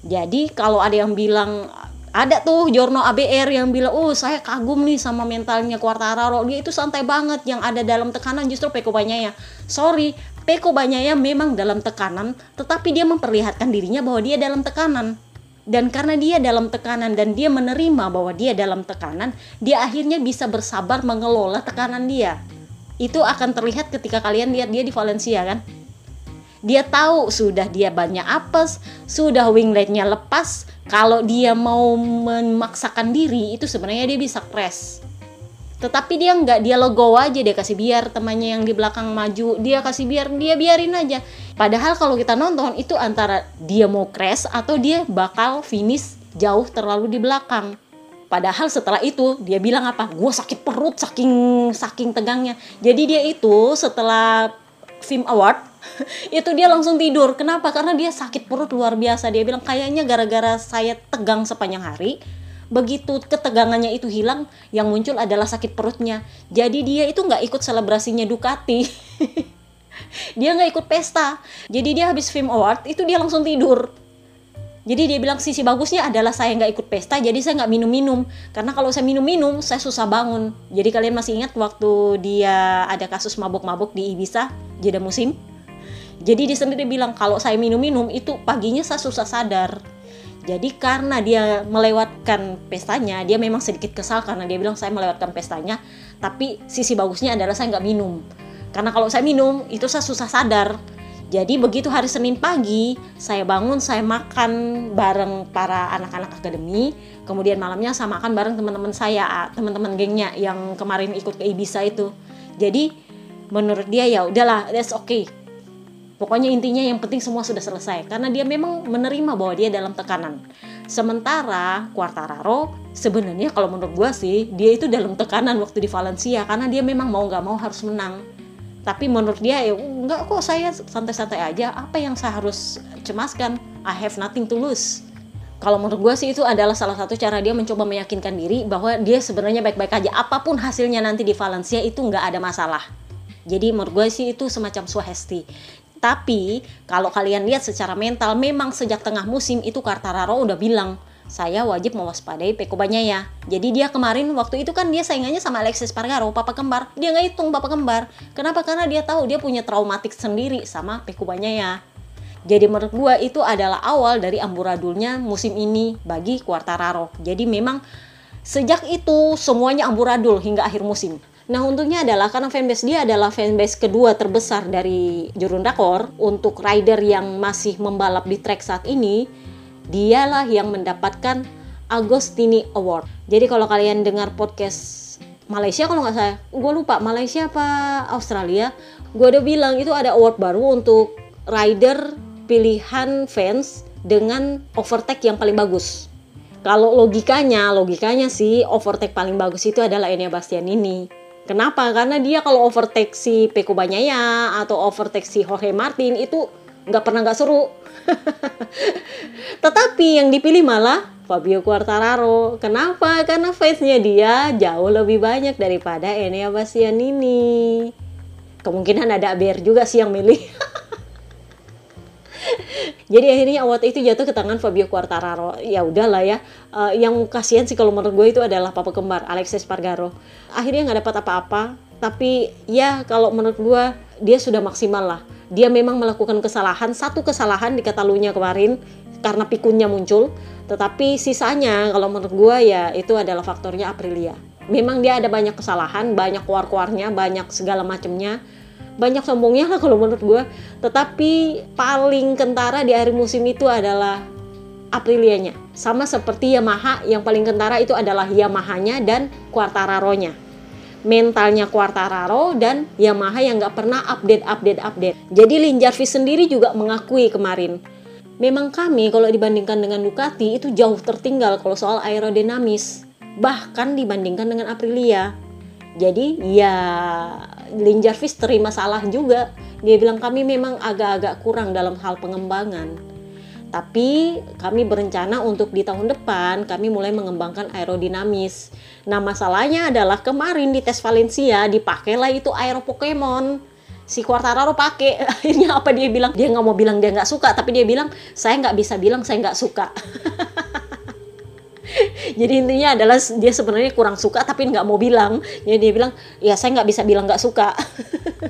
Jadi kalau ada yang bilang ada tuh Jorno ABR yang bilang, oh saya kagum nih sama mentalnya Quartararo. Dia itu santai banget. Yang ada dalam tekanan justru Peko Banyaya. Sorry, Peko Banyaya memang dalam tekanan, tetapi dia memperlihatkan dirinya bahwa dia dalam tekanan. Dan karena dia dalam tekanan dan dia menerima bahwa dia dalam tekanan, dia akhirnya bisa bersabar mengelola tekanan dia. Itu akan terlihat ketika kalian lihat dia di Valencia kan. Dia tahu sudah dia banyak apes, sudah wingletnya lepas. Kalau dia mau memaksakan diri, itu sebenarnya dia bisa crash tetapi dia nggak dia logo aja dia kasih biar temannya yang di belakang maju dia kasih biar dia biarin aja padahal kalau kita nonton itu antara dia mau crash atau dia bakal finish jauh terlalu di belakang. Padahal setelah itu dia bilang apa? Gue sakit perut saking saking tegangnya. Jadi dia itu setelah film award itu dia langsung tidur. Kenapa? Karena dia sakit perut luar biasa. Dia bilang kayaknya gara-gara saya tegang sepanjang hari begitu ketegangannya itu hilang yang muncul adalah sakit perutnya. Jadi dia itu nggak ikut selebrasinya Ducati dia nggak ikut pesta. Jadi dia habis film award itu dia langsung tidur. Jadi dia bilang sisi bagusnya adalah saya nggak ikut pesta jadi saya nggak minum-minum. Karena kalau saya minum-minum saya susah bangun. Jadi kalian masih ingat waktu dia ada kasus mabuk-mabuk di Ibiza jeda musim? Jadi dia sendiri bilang kalau saya minum-minum itu paginya saya susah sadar. Jadi karena dia melewatkan pestanya, dia memang sedikit kesal karena dia bilang saya melewatkan pestanya. Tapi sisi bagusnya adalah saya nggak minum. Karena kalau saya minum itu saya susah sadar. Jadi begitu hari Senin pagi saya bangun, saya makan bareng para anak-anak akademi. Kemudian malamnya saya makan bareng teman-teman saya, teman-teman gengnya yang kemarin ikut ke Ibiza itu. Jadi menurut dia ya udahlah, that's okay Pokoknya intinya yang penting semua sudah selesai karena dia memang menerima bahwa dia dalam tekanan. Sementara Quartararo sebenarnya kalau menurut gue sih dia itu dalam tekanan waktu di Valencia karena dia memang mau nggak mau harus menang. Tapi menurut dia ya enggak kok saya santai-santai aja. Apa yang saya harus cemaskan? I have nothing to lose. Kalau menurut gue sih itu adalah salah satu cara dia mencoba meyakinkan diri bahwa dia sebenarnya baik-baik aja. Apa pun hasilnya nanti di Valencia itu nggak ada masalah. Jadi menurut gue sih itu semacam suhesti. Tapi kalau kalian lihat secara mental memang sejak tengah musim itu Kartararo udah bilang saya wajib mewaspadai Peko ya. Jadi dia kemarin waktu itu kan dia saingannya sama Alexis Pargaro, papa kembar. Dia nggak hitung papa kembar. Kenapa? Karena dia tahu dia punya traumatik sendiri sama Peko ya. Jadi menurut gua itu adalah awal dari amburadulnya musim ini bagi Quartararo. Jadi memang sejak itu semuanya amburadul hingga akhir musim. Nah untungnya adalah karena fanbase dia adalah fanbase kedua terbesar dari Jurun Dakor untuk rider yang masih membalap di track saat ini, dialah yang mendapatkan Agostini Award. Jadi kalau kalian dengar podcast Malaysia kalau nggak saya, gue lupa Malaysia apa Australia, gue udah bilang itu ada award baru untuk rider pilihan fans dengan overtake yang paling bagus. Kalau logikanya, logikanya sih overtake paling bagus itu adalah Enya Bastian ini Kenapa? Karena dia kalau overtake si Peko Banyaya atau overtake si Jorge Martin itu nggak pernah nggak seru. Tetapi yang dipilih malah Fabio Quartararo. Kenapa? Karena fansnya dia jauh lebih banyak daripada Enea Bastian ini. Kemungkinan ada ABR juga sih yang milih. Jadi akhirnya awat itu jatuh ke tangan Fabio Quartararo. Ya udahlah ya. Uh, yang kasihan sih kalau menurut gue itu adalah papa kembar Alexis Pargaro. Akhirnya nggak dapat apa-apa. Tapi ya kalau menurut gue dia sudah maksimal lah. Dia memang melakukan kesalahan, satu kesalahan di Katalunya kemarin karena pikunnya muncul. Tetapi sisanya kalau menurut gue ya itu adalah faktornya Aprilia. Memang dia ada banyak kesalahan, banyak kuar-kuarnya, banyak segala macamnya banyak sombongnya lah kalau menurut gue tetapi paling kentara di akhir musim itu adalah Aprilianya sama seperti Yamaha yang paling kentara itu adalah Yamahanya dan Quartararo-nya mentalnya Quartararo dan Yamaha yang nggak pernah update update update. Jadi Lin Jarvis sendiri juga mengakui kemarin. Memang kami kalau dibandingkan dengan Ducati itu jauh tertinggal kalau soal aerodinamis bahkan dibandingkan dengan Aprilia. Jadi ya Lin Jarvis terima salah juga. Dia bilang kami memang agak-agak kurang dalam hal pengembangan tapi kami berencana untuk di tahun depan kami mulai mengembangkan aerodinamis. Nah masalahnya adalah kemarin di tes Valencia dipakailah itu aero Pokemon. Si Quartararo pakai. Akhirnya apa dia bilang? Dia nggak mau bilang dia nggak suka tapi dia bilang saya nggak bisa bilang saya nggak suka. Jadi intinya adalah dia sebenarnya kurang suka tapi nggak mau bilang. Jadi dia bilang ya saya nggak bisa bilang nggak suka.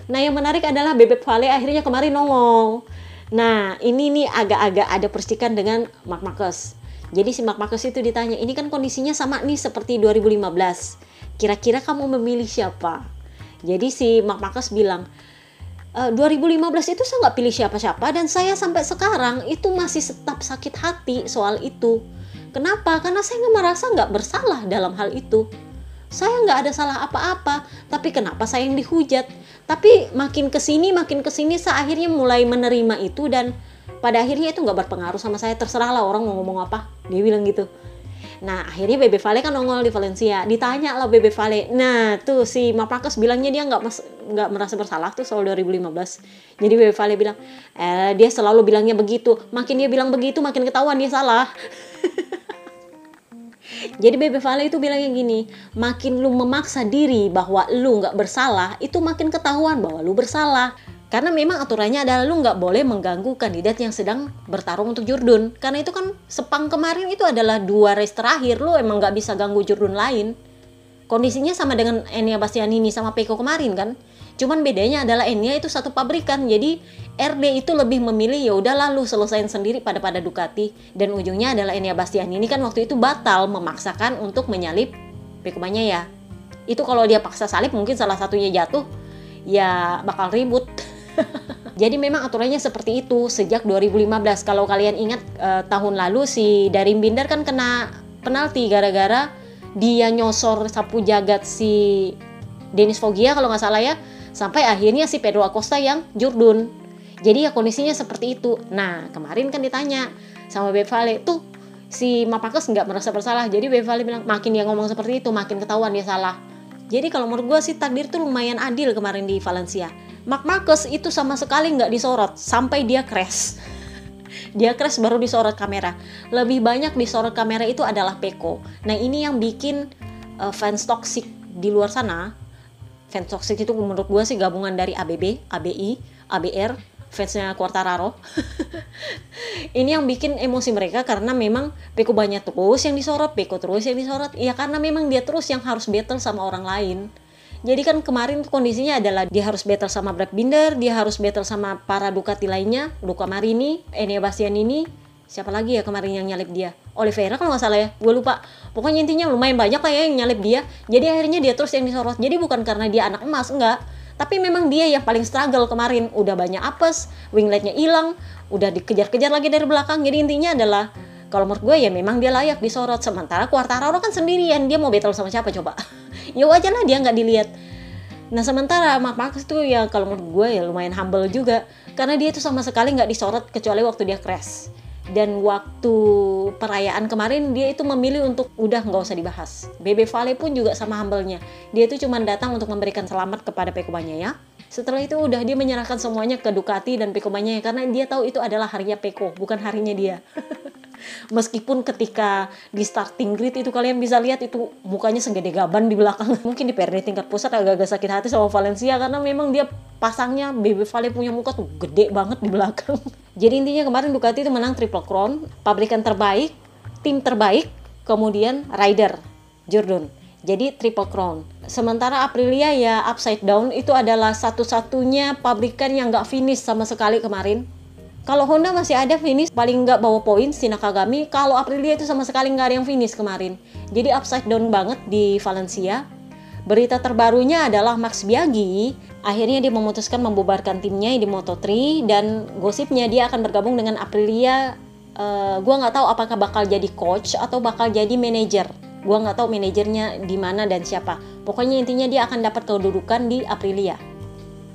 Nah yang menarik adalah Bebek Vale akhirnya kemarin nongol nah ini nih agak-agak ada percikan dengan Mark Marcus jadi si Mark Marcus itu ditanya ini kan kondisinya sama nih seperti 2015 kira-kira kamu memilih siapa jadi si Mark Marcus bilang 2015 eh, itu saya nggak pilih siapa-siapa dan saya sampai sekarang itu masih tetap sakit hati soal itu. Kenapa? Karena saya nggak merasa nggak bersalah dalam hal itu. Saya nggak ada salah apa-apa, tapi kenapa saya yang dihujat? Tapi makin ke sini, makin ke sini, saya akhirnya mulai menerima itu dan pada akhirnya itu nggak berpengaruh sama saya. Terserahlah orang mau ngomong apa, dia bilang gitu. Nah akhirnya Bebe Vale kan nongol di Valencia. Ditanya lah Bebe Vale. Nah tuh si Maprakas bilangnya dia nggak nggak merasa bersalah tuh soal 2015. Jadi Bebe Vale bilang, eh dia selalu bilangnya begitu. Makin dia bilang begitu makin ketahuan dia salah. Jadi Bebe Vale itu bilangnya gini, makin lu memaksa diri bahwa lu nggak bersalah, itu makin ketahuan bahwa lu bersalah. Karena memang aturannya adalah lu nggak boleh mengganggu kandidat yang sedang bertarung untuk Jurdun. Karena itu kan Sepang kemarin itu adalah dua race terakhir, lu emang nggak bisa ganggu Jurdun lain. Kondisinya sama dengan Enia Bastianini sama Peko kemarin kan. Cuman bedanya adalah Enia itu satu pabrikan, jadi RD itu lebih memilih ya udah lalu selesaiin sendiri pada pada Ducati dan ujungnya adalah Enia Bastianini kan waktu itu batal memaksakan untuk menyalip Peko ya. Itu kalau dia paksa salip mungkin salah satunya jatuh ya bakal ribut Jadi memang aturannya seperti itu sejak 2015. Kalau kalian ingat eh, tahun lalu si Darim Binder kan kena penalti gara-gara dia nyosor sapu jagat si Dennis Foggia kalau nggak salah ya. Sampai akhirnya si Pedro Acosta yang jurdun. Jadi ya kondisinya seperti itu. Nah kemarin kan ditanya sama Bevale tuh si Mapakes nggak merasa bersalah. Jadi Bevale bilang makin dia ngomong seperti itu makin ketahuan dia salah. Jadi kalau menurut gue sih takdir tuh lumayan adil kemarin di Valencia Mark Marcus itu sama sekali nggak disorot sampai dia crash. dia crash baru disorot kamera. Lebih banyak disorot kamera itu adalah Peko. Nah ini yang bikin uh, fans toxic di luar sana. Fans toxic itu menurut gue sih gabungan dari ABB, ABI, ABR, fansnya Quartararo. ini yang bikin emosi mereka karena memang Peko banyak terus yang disorot, Peko terus yang disorot. Ya karena memang dia terus yang harus battle sama orang lain jadi kan kemarin kondisinya adalah dia harus battle sama Brad Binder, dia harus battle sama para Ducati lainnya, Luca Marini, Enea Bastianini, siapa lagi ya kemarin yang nyalip dia? Oliveira kalau nggak salah ya, gue lupa. Pokoknya intinya lumayan banyak lah ya yang nyalip dia. Jadi akhirnya dia terus yang disorot. Jadi bukan karena dia anak emas, enggak. Tapi memang dia yang paling struggle kemarin. Udah banyak apes, wingletnya hilang, udah dikejar-kejar lagi dari belakang. Jadi intinya adalah kalau menurut gue ya memang dia layak disorot. Sementara Quartararo kan sendirian, dia mau battle sama siapa coba? ya wajar lah dia nggak dilihat nah sementara Mark Marcus itu ya kalau menurut gue ya lumayan humble juga karena dia itu sama sekali nggak disorot kecuali waktu dia crash dan waktu perayaan kemarin dia itu memilih untuk udah nggak usah dibahas. Bebe Vale pun juga sama humble-nya. Dia itu cuma datang untuk memberikan selamat kepada Pekobanya ya. Setelah itu udah dia menyerahkan semuanya ke Ducati dan Pekobanya ya karena dia tahu itu adalah harinya Peko, bukan harinya dia. meskipun ketika di starting grid itu kalian bisa lihat itu mukanya segede gaban di belakang. Mungkin di PRD tingkat pusat agak-agak sakit hati sama Valencia karena memang dia pasangnya BB Vale punya muka tuh gede banget di belakang. Jadi intinya kemarin Ducati itu menang Triple Crown pabrikan terbaik tim terbaik kemudian rider Jordan jadi triple crown. Sementara Aprilia ya upside down itu adalah satu-satunya pabrikan yang nggak finish sama sekali kemarin. Kalau Honda masih ada finish paling nggak bawa poin si Nakagami. Kalau Aprilia itu sama sekali nggak ada yang finish kemarin. Jadi upside down banget di Valencia. Berita terbarunya adalah Max Biaggi akhirnya dia memutuskan membubarkan timnya di Moto3 dan gosipnya dia akan bergabung dengan Aprilia. Uh, gua nggak tahu apakah bakal jadi coach atau bakal jadi manajer Gua nggak tahu manajernya di mana dan siapa. Pokoknya intinya dia akan dapat kedudukan di Aprilia.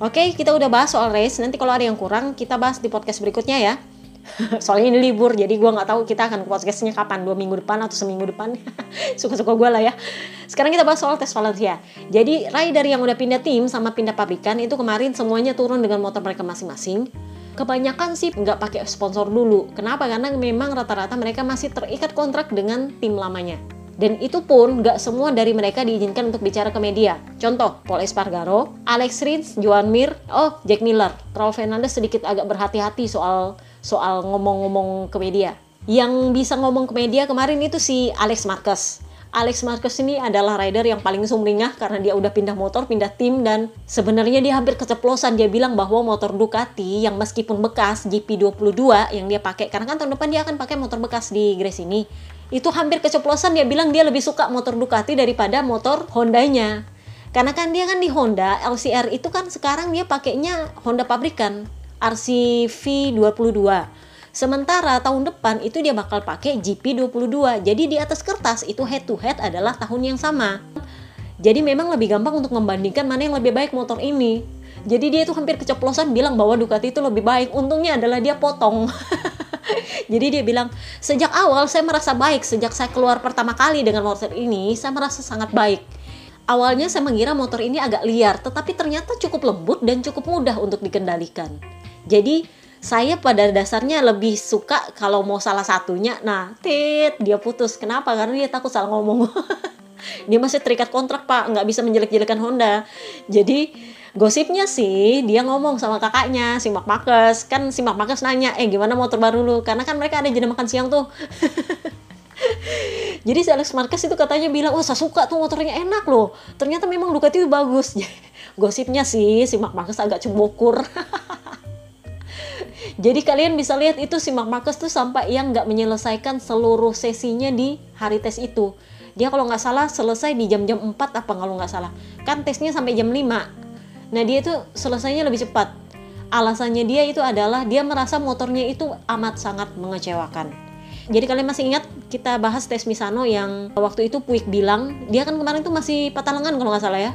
Oke, kita udah bahas soal race. Nanti kalau ada yang kurang, kita bahas di podcast berikutnya ya. Soalnya ini libur, jadi gue nggak tahu kita akan podcastnya kapan, dua minggu depan atau seminggu depan. Suka-suka gue lah ya. Sekarang kita bahas soal tes Valencia. Jadi rider yang udah pindah tim sama pindah pabrikan itu kemarin semuanya turun dengan motor mereka masing-masing. Kebanyakan sih nggak pakai sponsor dulu. Kenapa? Karena memang rata-rata mereka masih terikat kontrak dengan tim lamanya. Dan itu pun nggak semua dari mereka diizinkan untuk bicara ke media. Contoh, Paul Espargaro, Alex Rins, Joan Mir, oh Jack Miller. Raul Fernandez sedikit agak berhati-hati soal soal ngomong-ngomong ke media. Yang bisa ngomong ke media kemarin itu si Alex Marquez. Alex Marquez ini adalah rider yang paling sumringah karena dia udah pindah motor, pindah tim dan sebenarnya dia hampir keceplosan. Dia bilang bahwa motor Ducati yang meskipun bekas GP22 yang dia pakai karena kan tahun depan dia akan pakai motor bekas di Grace ini. Itu hampir keceplosan dia bilang dia lebih suka motor Ducati daripada motor Hondanya. Karena kan dia kan di Honda LCR itu kan sekarang dia pakainya Honda pabrikan RCV 22 Sementara tahun depan itu dia bakal pakai GP22. Jadi di atas kertas itu head to head adalah tahun yang sama. Jadi memang lebih gampang untuk membandingkan mana yang lebih baik motor ini. Jadi dia itu hampir keceplosan bilang bahwa Ducati itu lebih baik. Untungnya adalah dia potong. Jadi dia bilang, sejak awal saya merasa baik. Sejak saya keluar pertama kali dengan motor ini, saya merasa sangat baik. Awalnya saya mengira motor ini agak liar, tetapi ternyata cukup lembut dan cukup mudah untuk dikendalikan. Jadi saya pada dasarnya lebih suka kalau mau salah satunya nah tit dia putus kenapa karena dia takut salah ngomong dia masih terikat kontrak pak nggak bisa menjelek-jelekan Honda jadi gosipnya sih dia ngomong sama kakaknya si Mark Marcus kan si Mark Marcus nanya eh gimana motor baru lu karena kan mereka ada jeda makan siang tuh jadi si Alex Marquez itu katanya bilang, wah saya suka tuh motornya enak loh. Ternyata memang Ducati itu bagus. Gosipnya sih si Mark Marquez agak cembokur. Jadi kalian bisa lihat itu si Mark Marcus tuh sampai yang nggak menyelesaikan seluruh sesinya di hari tes itu. Dia kalau nggak salah selesai di jam-jam 4 apa kalau nggak salah. Kan tesnya sampai jam 5. Nah dia itu selesainya lebih cepat. Alasannya dia itu adalah dia merasa motornya itu amat sangat mengecewakan. Jadi kalian masih ingat kita bahas tes Misano yang waktu itu Puig bilang dia kan kemarin tuh masih patah lengan kalau nggak salah ya.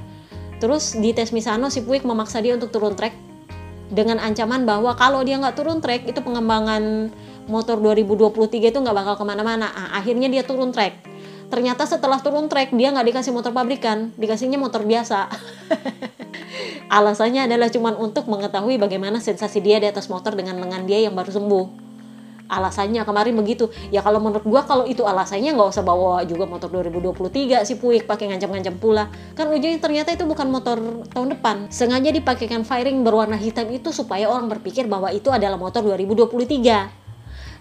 Terus di tes Misano si Puig memaksa dia untuk turun trek dengan ancaman bahwa kalau dia nggak turun trek itu pengembangan motor 2023 itu nggak bakal ke mana-mana. Nah, akhirnya dia turun trek. Ternyata setelah turun trek dia nggak dikasih motor pabrikan, dikasihnya motor biasa. Alasannya adalah cuma untuk mengetahui bagaimana sensasi dia di atas motor dengan lengan dia yang baru sembuh. Alasannya kemarin begitu. Ya kalau menurut gua kalau itu alasannya nggak usah bawa juga motor 2023 si Puig pakai ngancam-ngancam pula. Kan ujungnya ternyata itu bukan motor tahun depan. Sengaja dipakaikan fairing berwarna hitam itu supaya orang berpikir bahwa itu adalah motor 2023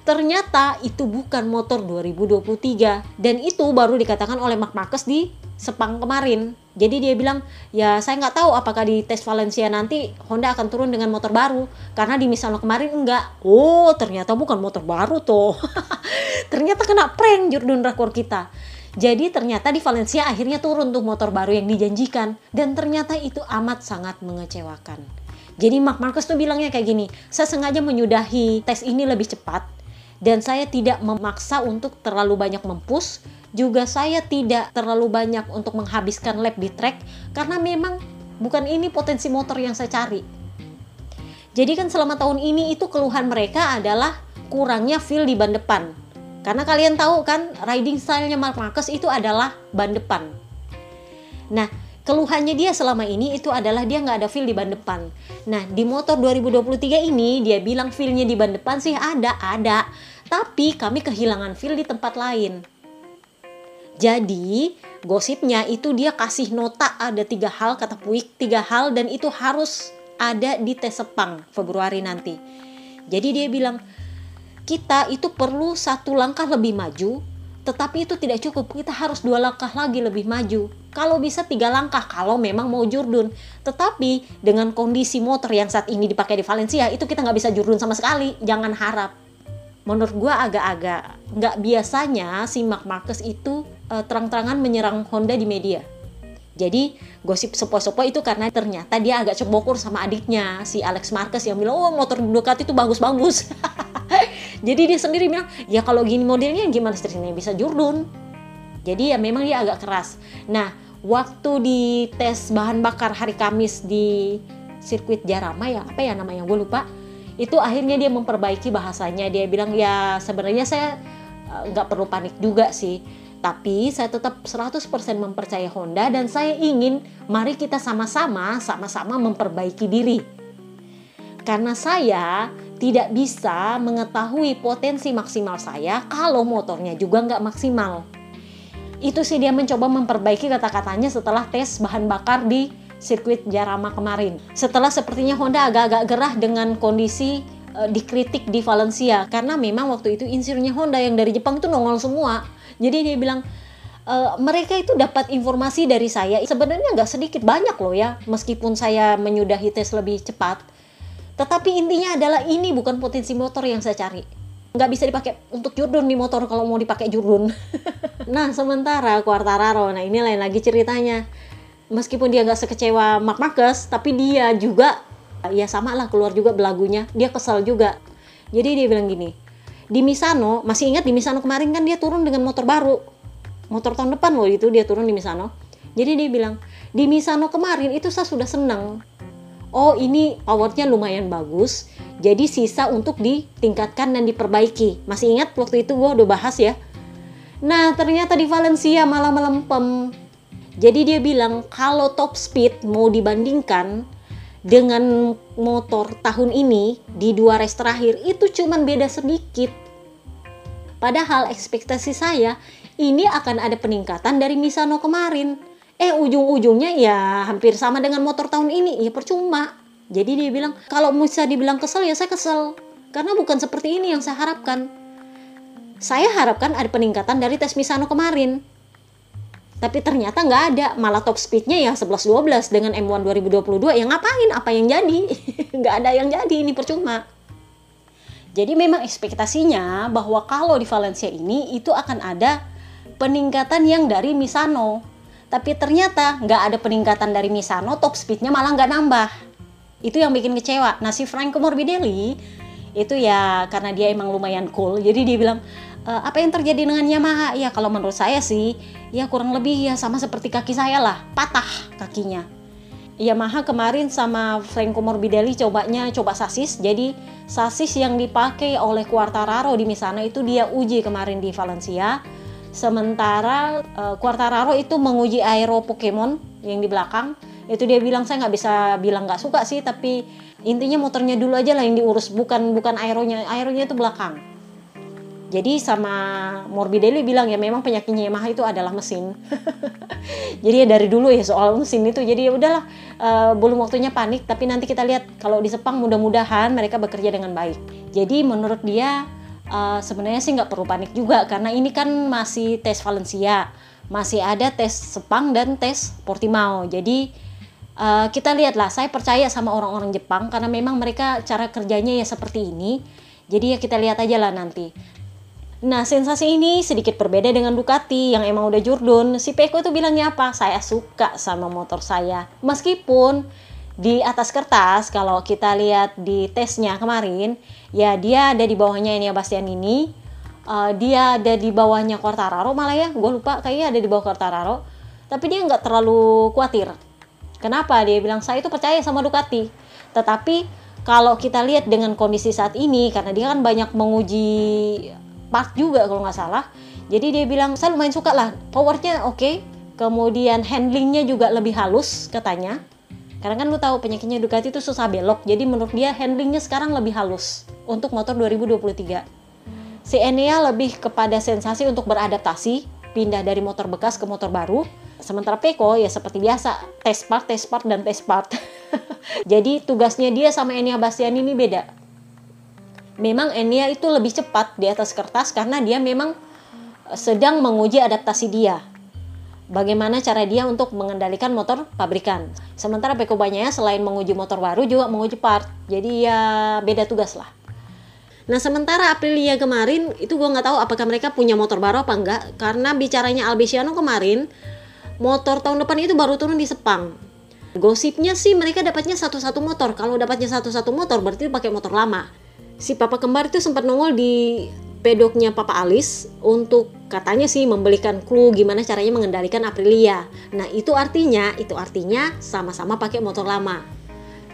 ternyata itu bukan motor 2023 dan itu baru dikatakan oleh Mark Marquez di Sepang kemarin jadi dia bilang ya saya nggak tahu apakah di tes Valencia nanti Honda akan turun dengan motor baru. Karena di misalnya kemarin enggak. Oh ternyata bukan motor baru tuh ternyata kena prank Jordan Rakor kita. Jadi ternyata di Valencia akhirnya turun tuh motor baru yang dijanjikan. Dan ternyata itu amat sangat mengecewakan. Jadi Mark Marquez tuh bilangnya kayak gini, saya sengaja menyudahi tes ini lebih cepat dan saya tidak memaksa untuk terlalu banyak mempush juga saya tidak terlalu banyak untuk menghabiskan lap di track karena memang bukan ini potensi motor yang saya cari. Jadi kan selama tahun ini itu keluhan mereka adalah kurangnya feel di ban depan. Karena kalian tahu kan riding stylenya Mark Marquez itu adalah ban depan. Nah keluhannya dia selama ini itu adalah dia nggak ada feel di ban depan. Nah di motor 2023 ini dia bilang feelnya di ban depan sih ada, ada. Tapi kami kehilangan feel di tempat lain. Jadi gosipnya itu dia kasih nota ada tiga hal kata Puik tiga hal dan itu harus ada di tes Sepang Februari nanti. Jadi dia bilang kita itu perlu satu langkah lebih maju tetapi itu tidak cukup. Kita harus dua langkah lagi lebih maju. Kalau bisa tiga langkah kalau memang mau jurdun. Tetapi dengan kondisi motor yang saat ini dipakai di Valencia itu kita nggak bisa jurdun sama sekali. Jangan harap. Menurut gue agak-agak nggak biasanya si Mark Marcus itu uh, terang-terangan menyerang Honda di media jadi gosip sepo-sepo itu karena ternyata dia agak cebokur sama adiknya si Alex Marquez yang bilang oh motor Ducati itu bagus-bagus jadi dia sendiri bilang ya kalau gini modelnya gimana istrinya bisa jurdun Jadi ya memang dia agak keras. Nah, waktu di tes bahan bakar hari Kamis di sirkuit Jarama ya, apa ya namanya? Gue lupa. Itu akhirnya dia memperbaiki bahasanya. Dia bilang ya sebenarnya saya eh, nggak perlu panik juga sih. Tapi saya tetap 100% mempercayai Honda dan saya ingin mari kita sama-sama sama-sama memperbaiki diri. Karena saya tidak bisa mengetahui potensi maksimal saya kalau motornya juga nggak maksimal. Itu sih dia mencoba memperbaiki kata-katanya setelah tes bahan bakar di sirkuit Jarama kemarin. Setelah sepertinya Honda agak-agak gerah dengan kondisi uh, dikritik di Valencia karena memang waktu itu insirnya Honda yang dari Jepang itu nongol semua. Jadi dia bilang uh, mereka itu dapat informasi dari saya sebenarnya nggak sedikit banyak loh ya meskipun saya menyudahi tes lebih cepat tetapi intinya adalah ini bukan potensi motor yang saya cari. Nggak bisa dipakai untuk jurdun di motor kalau mau dipakai jurdun. nah, sementara Quartararo, nah ini lain lagi ceritanya. Meskipun dia nggak sekecewa Mark Marquez, tapi dia juga ya sama lah keluar juga belagunya. Dia kesal juga. Jadi dia bilang gini, di Misano, masih ingat di Misano kemarin kan dia turun dengan motor baru. Motor tahun depan loh itu dia turun di Misano. Jadi dia bilang, di Misano kemarin itu saya sudah senang oh ini powernya lumayan bagus jadi sisa untuk ditingkatkan dan diperbaiki masih ingat waktu itu gue udah bahas ya nah ternyata di Valencia malah melempem jadi dia bilang kalau top speed mau dibandingkan dengan motor tahun ini di dua race terakhir itu cuman beda sedikit. Padahal ekspektasi saya ini akan ada peningkatan dari Misano kemarin. Eh ujung-ujungnya ya hampir sama dengan motor tahun ini. Ya percuma. Jadi dia bilang kalau bisa dibilang kesel ya saya kesel. Karena bukan seperti ini yang saya harapkan. Saya harapkan ada peningkatan dari tes Misano kemarin tapi ternyata nggak ada. Malah top speednya ya 11-12 dengan M1 2022 yang ngapain? Apa yang jadi? Nggak ada yang jadi ini percuma. Jadi memang ekspektasinya bahwa kalau di Valencia ini itu akan ada peningkatan yang dari Misano. Tapi ternyata nggak ada peningkatan dari Misano, top speednya malah nggak nambah. Itu yang bikin kecewa. Nah si Franco Morbidelli itu ya karena dia emang lumayan cool, jadi dia bilang e, apa yang terjadi dengan Yamaha? Ya kalau menurut saya sih ya kurang lebih ya sama seperti kaki saya lah, patah kakinya. Yamaha kemarin sama Franco Morbidelli cobanya coba sasis, jadi sasis yang dipakai oleh Quartararo di Misano itu dia uji kemarin di Valencia Sementara uh, Quartararo itu menguji aero Pokemon yang di belakang. Itu dia bilang saya nggak bisa bilang nggak suka sih, tapi intinya motornya dulu aja lah yang diurus, bukan bukan aeronya. Aeronya itu belakang. Jadi sama Morbidelli bilang ya memang penyakitnya Yamaha itu adalah mesin. jadi ya dari dulu ya soal mesin itu. Jadi ya udahlah uh, belum waktunya panik tapi nanti kita lihat kalau di Sepang mudah-mudahan mereka bekerja dengan baik. Jadi menurut dia uh, sebenarnya sih nggak perlu panik juga karena ini kan masih tes Valencia, masih ada tes Sepang dan tes Portimao. Jadi uh, kita lihatlah, saya percaya sama orang-orang Jepang karena memang mereka cara kerjanya ya seperti ini. Jadi ya kita lihat aja lah nanti. Nah, sensasi ini sedikit berbeda dengan Ducati yang emang udah jurdun. Si Peko itu bilangnya apa? Saya suka sama motor saya. Meskipun di atas kertas kalau kita lihat di tesnya kemarin ya dia ada di bawahnya ini Bastian ini uh, dia ada di bawahnya Quartararo malah ya gue lupa kayaknya ada di bawah Quartararo tapi dia nggak terlalu khawatir kenapa dia bilang saya itu percaya sama Ducati tetapi kalau kita lihat dengan kondisi saat ini karena dia kan banyak menguji part juga kalau nggak salah jadi dia bilang saya lumayan suka lah powernya oke okay. kemudian handlingnya juga lebih halus katanya karena kan lu tahu penyakitnya Ducati itu susah belok, jadi menurut dia handlingnya sekarang lebih halus untuk motor 2023. Si Enea lebih kepada sensasi untuk beradaptasi, pindah dari motor bekas ke motor baru. Sementara Peko ya seperti biasa, test part, test part, dan test part. jadi tugasnya dia sama Enea Bastian ini beda. Memang Enea itu lebih cepat di atas kertas karena dia memang sedang menguji adaptasi dia bagaimana cara dia untuk mengendalikan motor pabrikan. Sementara Peko Banyaya selain menguji motor baru juga menguji part. Jadi ya beda tugas lah. Nah sementara Aprilia kemarin itu gue nggak tahu apakah mereka punya motor baru apa enggak karena bicaranya Albesiano kemarin motor tahun depan itu baru turun di Sepang. Gosipnya sih mereka dapatnya satu-satu motor. Kalau dapatnya satu-satu motor berarti pakai motor lama. Si papa kembar itu sempat nongol di pedoknya Papa Alis untuk katanya sih membelikan clue gimana caranya mengendalikan Aprilia. Nah itu artinya, itu artinya sama-sama pakai motor lama.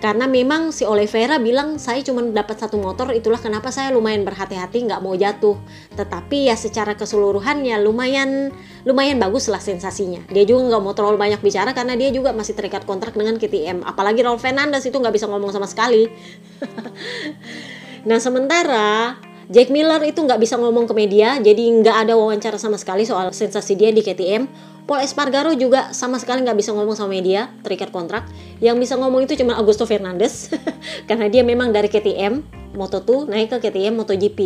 Karena memang si Oliveira bilang saya cuma dapat satu motor, itulah kenapa saya lumayan berhati-hati nggak mau jatuh. Tetapi ya secara keseluruhan ya lumayan lumayan bagus lah sensasinya. Dia juga nggak mau terlalu banyak bicara karena dia juga masih terikat kontrak dengan KTM. Apalagi Raul Fernandez itu nggak bisa ngomong sama sekali. nah sementara Jack Miller itu nggak bisa ngomong ke media, jadi nggak ada wawancara sama sekali soal sensasi dia di KTM. Paul Espargaro juga sama sekali nggak bisa ngomong sama media, terikat kontrak. Yang bisa ngomong itu cuma Augusto Fernandez, karena dia memang dari KTM, Moto2 naik ke KTM MotoGP.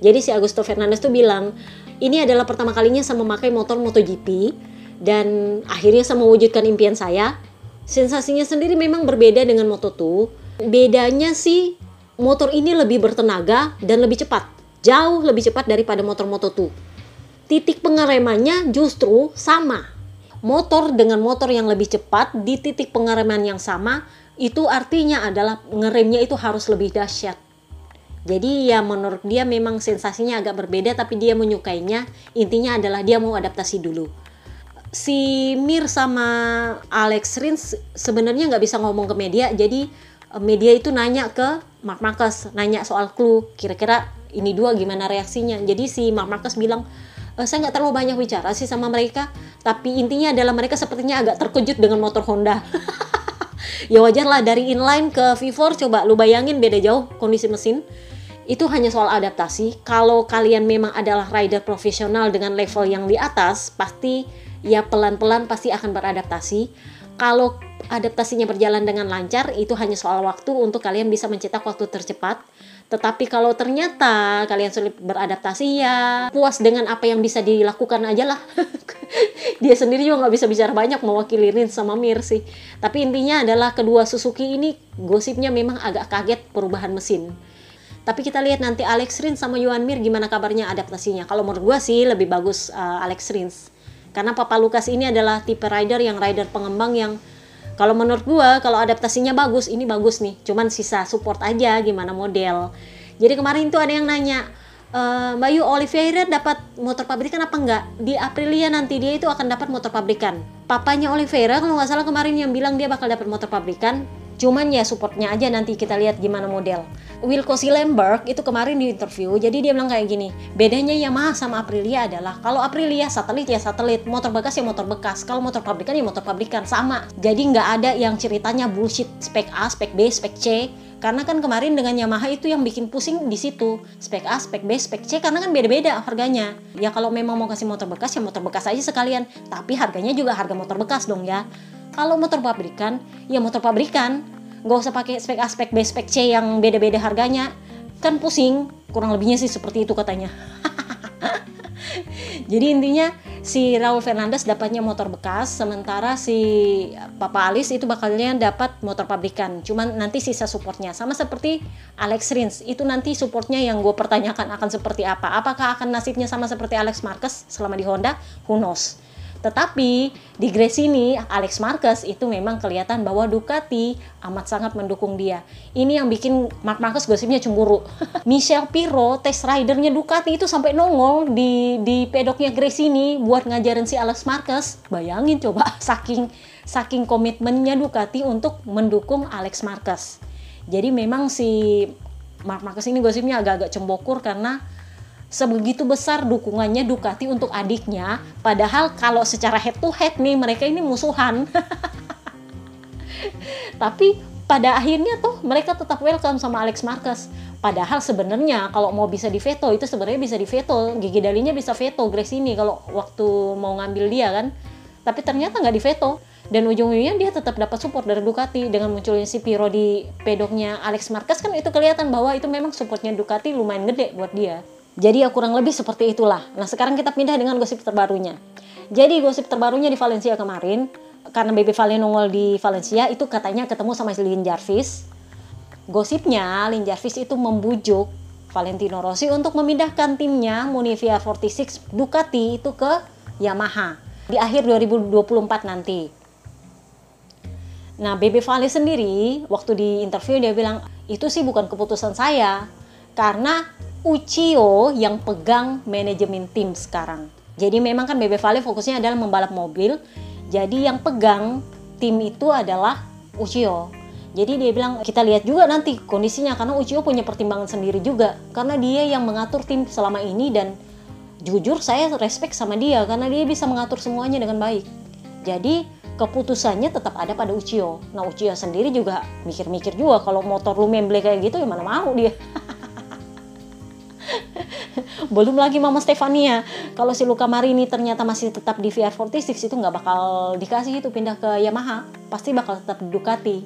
Jadi si Augusto Fernandez tuh bilang, ini adalah pertama kalinya saya memakai motor MotoGP, dan akhirnya saya mewujudkan impian saya. Sensasinya sendiri memang berbeda dengan Moto2. Bedanya sih motor ini lebih bertenaga dan lebih cepat. Jauh lebih cepat daripada motor Moto2 titik pengeremannya justru sama. Motor dengan motor yang lebih cepat di titik pengereman yang sama itu artinya adalah ngeremnya itu harus lebih dahsyat. Jadi ya menurut dia memang sensasinya agak berbeda tapi dia menyukainya. Intinya adalah dia mau adaptasi dulu. Si Mir sama Alex Rins sebenarnya nggak bisa ngomong ke media jadi media itu nanya ke Mark Marcus, nanya soal clue, kira-kira ini dua gimana reaksinya. Jadi si Mark Marcus bilang, uh, saya nggak terlalu banyak bicara sih sama mereka tapi intinya adalah mereka sepertinya agak terkejut dengan motor Honda. Ya wajar lah dari inline ke V4 coba lu bayangin beda jauh kondisi mesin. Itu hanya soal adaptasi. Kalau kalian memang adalah rider profesional dengan level yang di atas pasti ya pelan-pelan pasti akan beradaptasi. Kalau adaptasinya berjalan dengan lancar itu hanya soal waktu untuk kalian bisa mencetak waktu tercepat tetapi kalau ternyata kalian sulit beradaptasi ya puas dengan apa yang bisa dilakukan aja lah. Dia sendiri juga nggak bisa bicara banyak mewakili Rin sama Mir sih. Tapi intinya adalah kedua Suzuki ini gosipnya memang agak kaget perubahan mesin. Tapi kita lihat nanti Alex Rins sama Yuan Mir gimana kabarnya adaptasinya. Kalau menurut gue sih lebih bagus uh, Alex Rins. Karena Papa Lukas ini adalah tipe rider yang rider pengembang yang kalau menurut gue kalau adaptasinya bagus, ini bagus nih. Cuman sisa support aja gimana model. Jadi kemarin tuh ada yang nanya, e, Mbak Yu Oliveira dapat motor pabrikan apa enggak? Di Aprilia nanti dia itu akan dapat motor pabrikan. Papanya Oliveira kalau nggak salah kemarin yang bilang dia bakal dapat motor pabrikan, Cuman ya supportnya aja nanti kita lihat gimana model. Wilco Silemberg itu kemarin di interview, jadi dia bilang kayak gini, bedanya Yamaha sama Aprilia adalah kalau Aprilia satelit ya satelit, motor bekas ya motor bekas, kalau motor pabrikan ya motor pabrikan sama. Jadi nggak ada yang ceritanya bullshit spek A, spek B, spek C, karena kan kemarin dengan Yamaha itu yang bikin pusing di situ spek A, spek B, spek C karena kan beda-beda harganya. Ya kalau memang mau kasih motor bekas ya motor bekas aja sekalian, tapi harganya juga harga motor bekas dong ya. Kalau motor pabrikan, ya motor pabrikan. Nggak usah pakai spek A, spek B, spek C yang beda-beda harganya. Kan pusing. Kurang lebihnya sih seperti itu katanya. Jadi intinya si Raul Fernandez dapatnya motor bekas, sementara si Papa Alis itu bakalnya dapat motor pabrikan. Cuman nanti sisa supportnya sama seperti Alex Rins itu nanti supportnya yang gue pertanyakan akan seperti apa. Apakah akan nasibnya sama seperti Alex Marquez selama di Honda? Who knows? Tetapi di Grace ini Alex Marquez itu memang kelihatan bahwa Ducati amat sangat mendukung dia. Ini yang bikin Mark Marquez gosipnya cemburu. Michel Piro, test ridernya Ducati itu sampai nongol di di pedoknya Grace ini buat ngajarin si Alex Marquez. Bayangin coba saking saking komitmennya Ducati untuk mendukung Alex Marquez. Jadi memang si Mark Marquez ini gosipnya agak-agak cembokur karena sebegitu besar dukungannya Ducati untuk adiknya. Padahal kalau secara head to head nih mereka ini musuhan. Tapi pada akhirnya tuh mereka tetap welcome sama Alex Marquez. Padahal sebenarnya kalau mau bisa di veto itu sebenarnya bisa di veto. Gigi dalinya bisa veto Grace ini kalau waktu mau ngambil dia kan. Tapi ternyata nggak di veto. Dan ujung-ujungnya dia tetap dapat support dari Ducati dengan munculnya si Piro di pedoknya Alex Marquez. Kan itu kelihatan bahwa itu memang supportnya Ducati lumayan gede buat dia jadi ya kurang lebih seperti itulah. Nah sekarang kita pindah dengan gosip terbarunya. Jadi gosip terbarunya di Valencia kemarin, karena Baby Valen nongol di Valencia, itu katanya ketemu sama Lin Jarvis. Gosipnya Lin Jarvis itu membujuk Valentino Rossi untuk memindahkan timnya Munivia 46 Ducati itu ke Yamaha di akhir 2024 nanti. Nah, Baby Vale sendiri waktu di interview dia bilang, itu sih bukan keputusan saya, karena Uchiyo yang pegang manajemen tim sekarang. Jadi memang kan BB Vale fokusnya adalah membalap mobil. Jadi yang pegang tim itu adalah Uchiyo. Jadi dia bilang kita lihat juga nanti kondisinya karena Uchiyo punya pertimbangan sendiri juga karena dia yang mengatur tim selama ini dan jujur saya respect sama dia karena dia bisa mengatur semuanya dengan baik. Jadi keputusannya tetap ada pada Uchiyo. Nah Uchiyo sendiri juga mikir-mikir juga kalau motor lu memble kayak gitu gimana mau dia. Belum lagi Mama Stefania, kalau si Luka Marini ternyata masih tetap di VR46 itu nggak bakal dikasih itu pindah ke Yamaha, pasti bakal tetap di Ducati.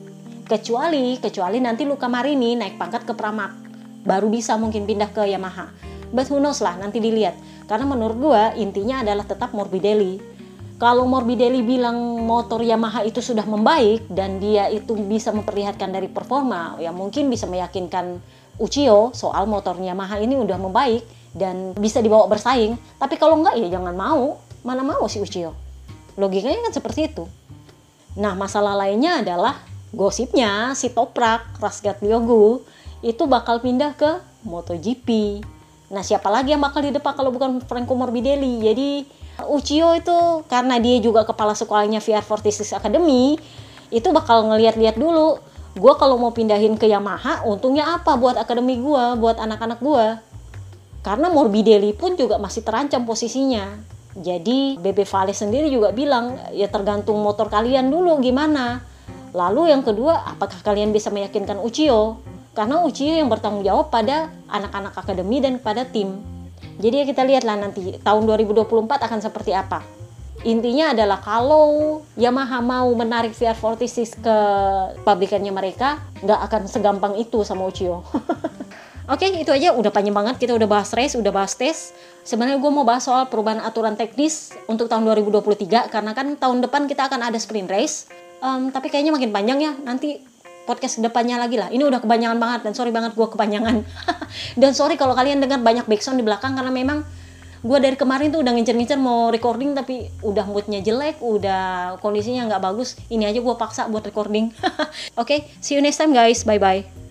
Kecuali kecuali nanti Luka Marini naik pangkat ke Pramac. Baru bisa mungkin pindah ke Yamaha. But who knows lah nanti dilihat. Karena menurut gua intinya adalah tetap Morbidelli. Kalau Morbidelli bilang motor Yamaha itu sudah membaik dan dia itu bisa memperlihatkan dari performa ya mungkin bisa meyakinkan Uchiyo soal motor Yamaha ini udah membaik dan bisa dibawa bersaing tapi kalau enggak ya jangan mau mana mau si Uchiyo logikanya kan seperti itu nah masalah lainnya adalah gosipnya si Toprak Rasgat Lyogu itu bakal pindah ke MotoGP. Nah siapa lagi yang bakal di depan kalau bukan Franco Morbidelli? Jadi Uchiyo itu karena dia juga kepala sekolahnya VR46 Academy itu bakal ngeliat-liat dulu gue kalau mau pindahin ke Yamaha untungnya apa buat akademi gue buat anak-anak gue karena Morbidelli pun juga masih terancam posisinya jadi BB Vale sendiri juga bilang ya tergantung motor kalian dulu gimana Lalu yang kedua, apakah kalian bisa meyakinkan Uchiyo? Karena Uchiyo yang bertanggung jawab pada anak-anak akademi dan pada tim. Jadi ya kita lihatlah nanti tahun 2024 akan seperti apa. Intinya adalah kalau Yamaha mau menarik VR46 ke pabrikannya mereka, nggak akan segampang itu sama Uchiyo. Oke, okay, itu aja. Udah panjang banget. Kita udah bahas race, udah bahas tes. Sebenarnya gue mau bahas soal perubahan aturan teknis untuk tahun 2023. Karena kan tahun depan kita akan ada sprint race um, tapi kayaknya makin panjang ya nanti podcast ke depannya lagi lah ini udah kebanyakan banget dan sorry banget gue kepanjangan dan sorry kalau kalian dengar banyak backsound di belakang karena memang gue dari kemarin tuh udah ngincer-ngincer mau recording tapi udah moodnya jelek udah kondisinya nggak bagus. Ini aja gue paksa buat recording. Oke okay, see you next time guys. Bye bye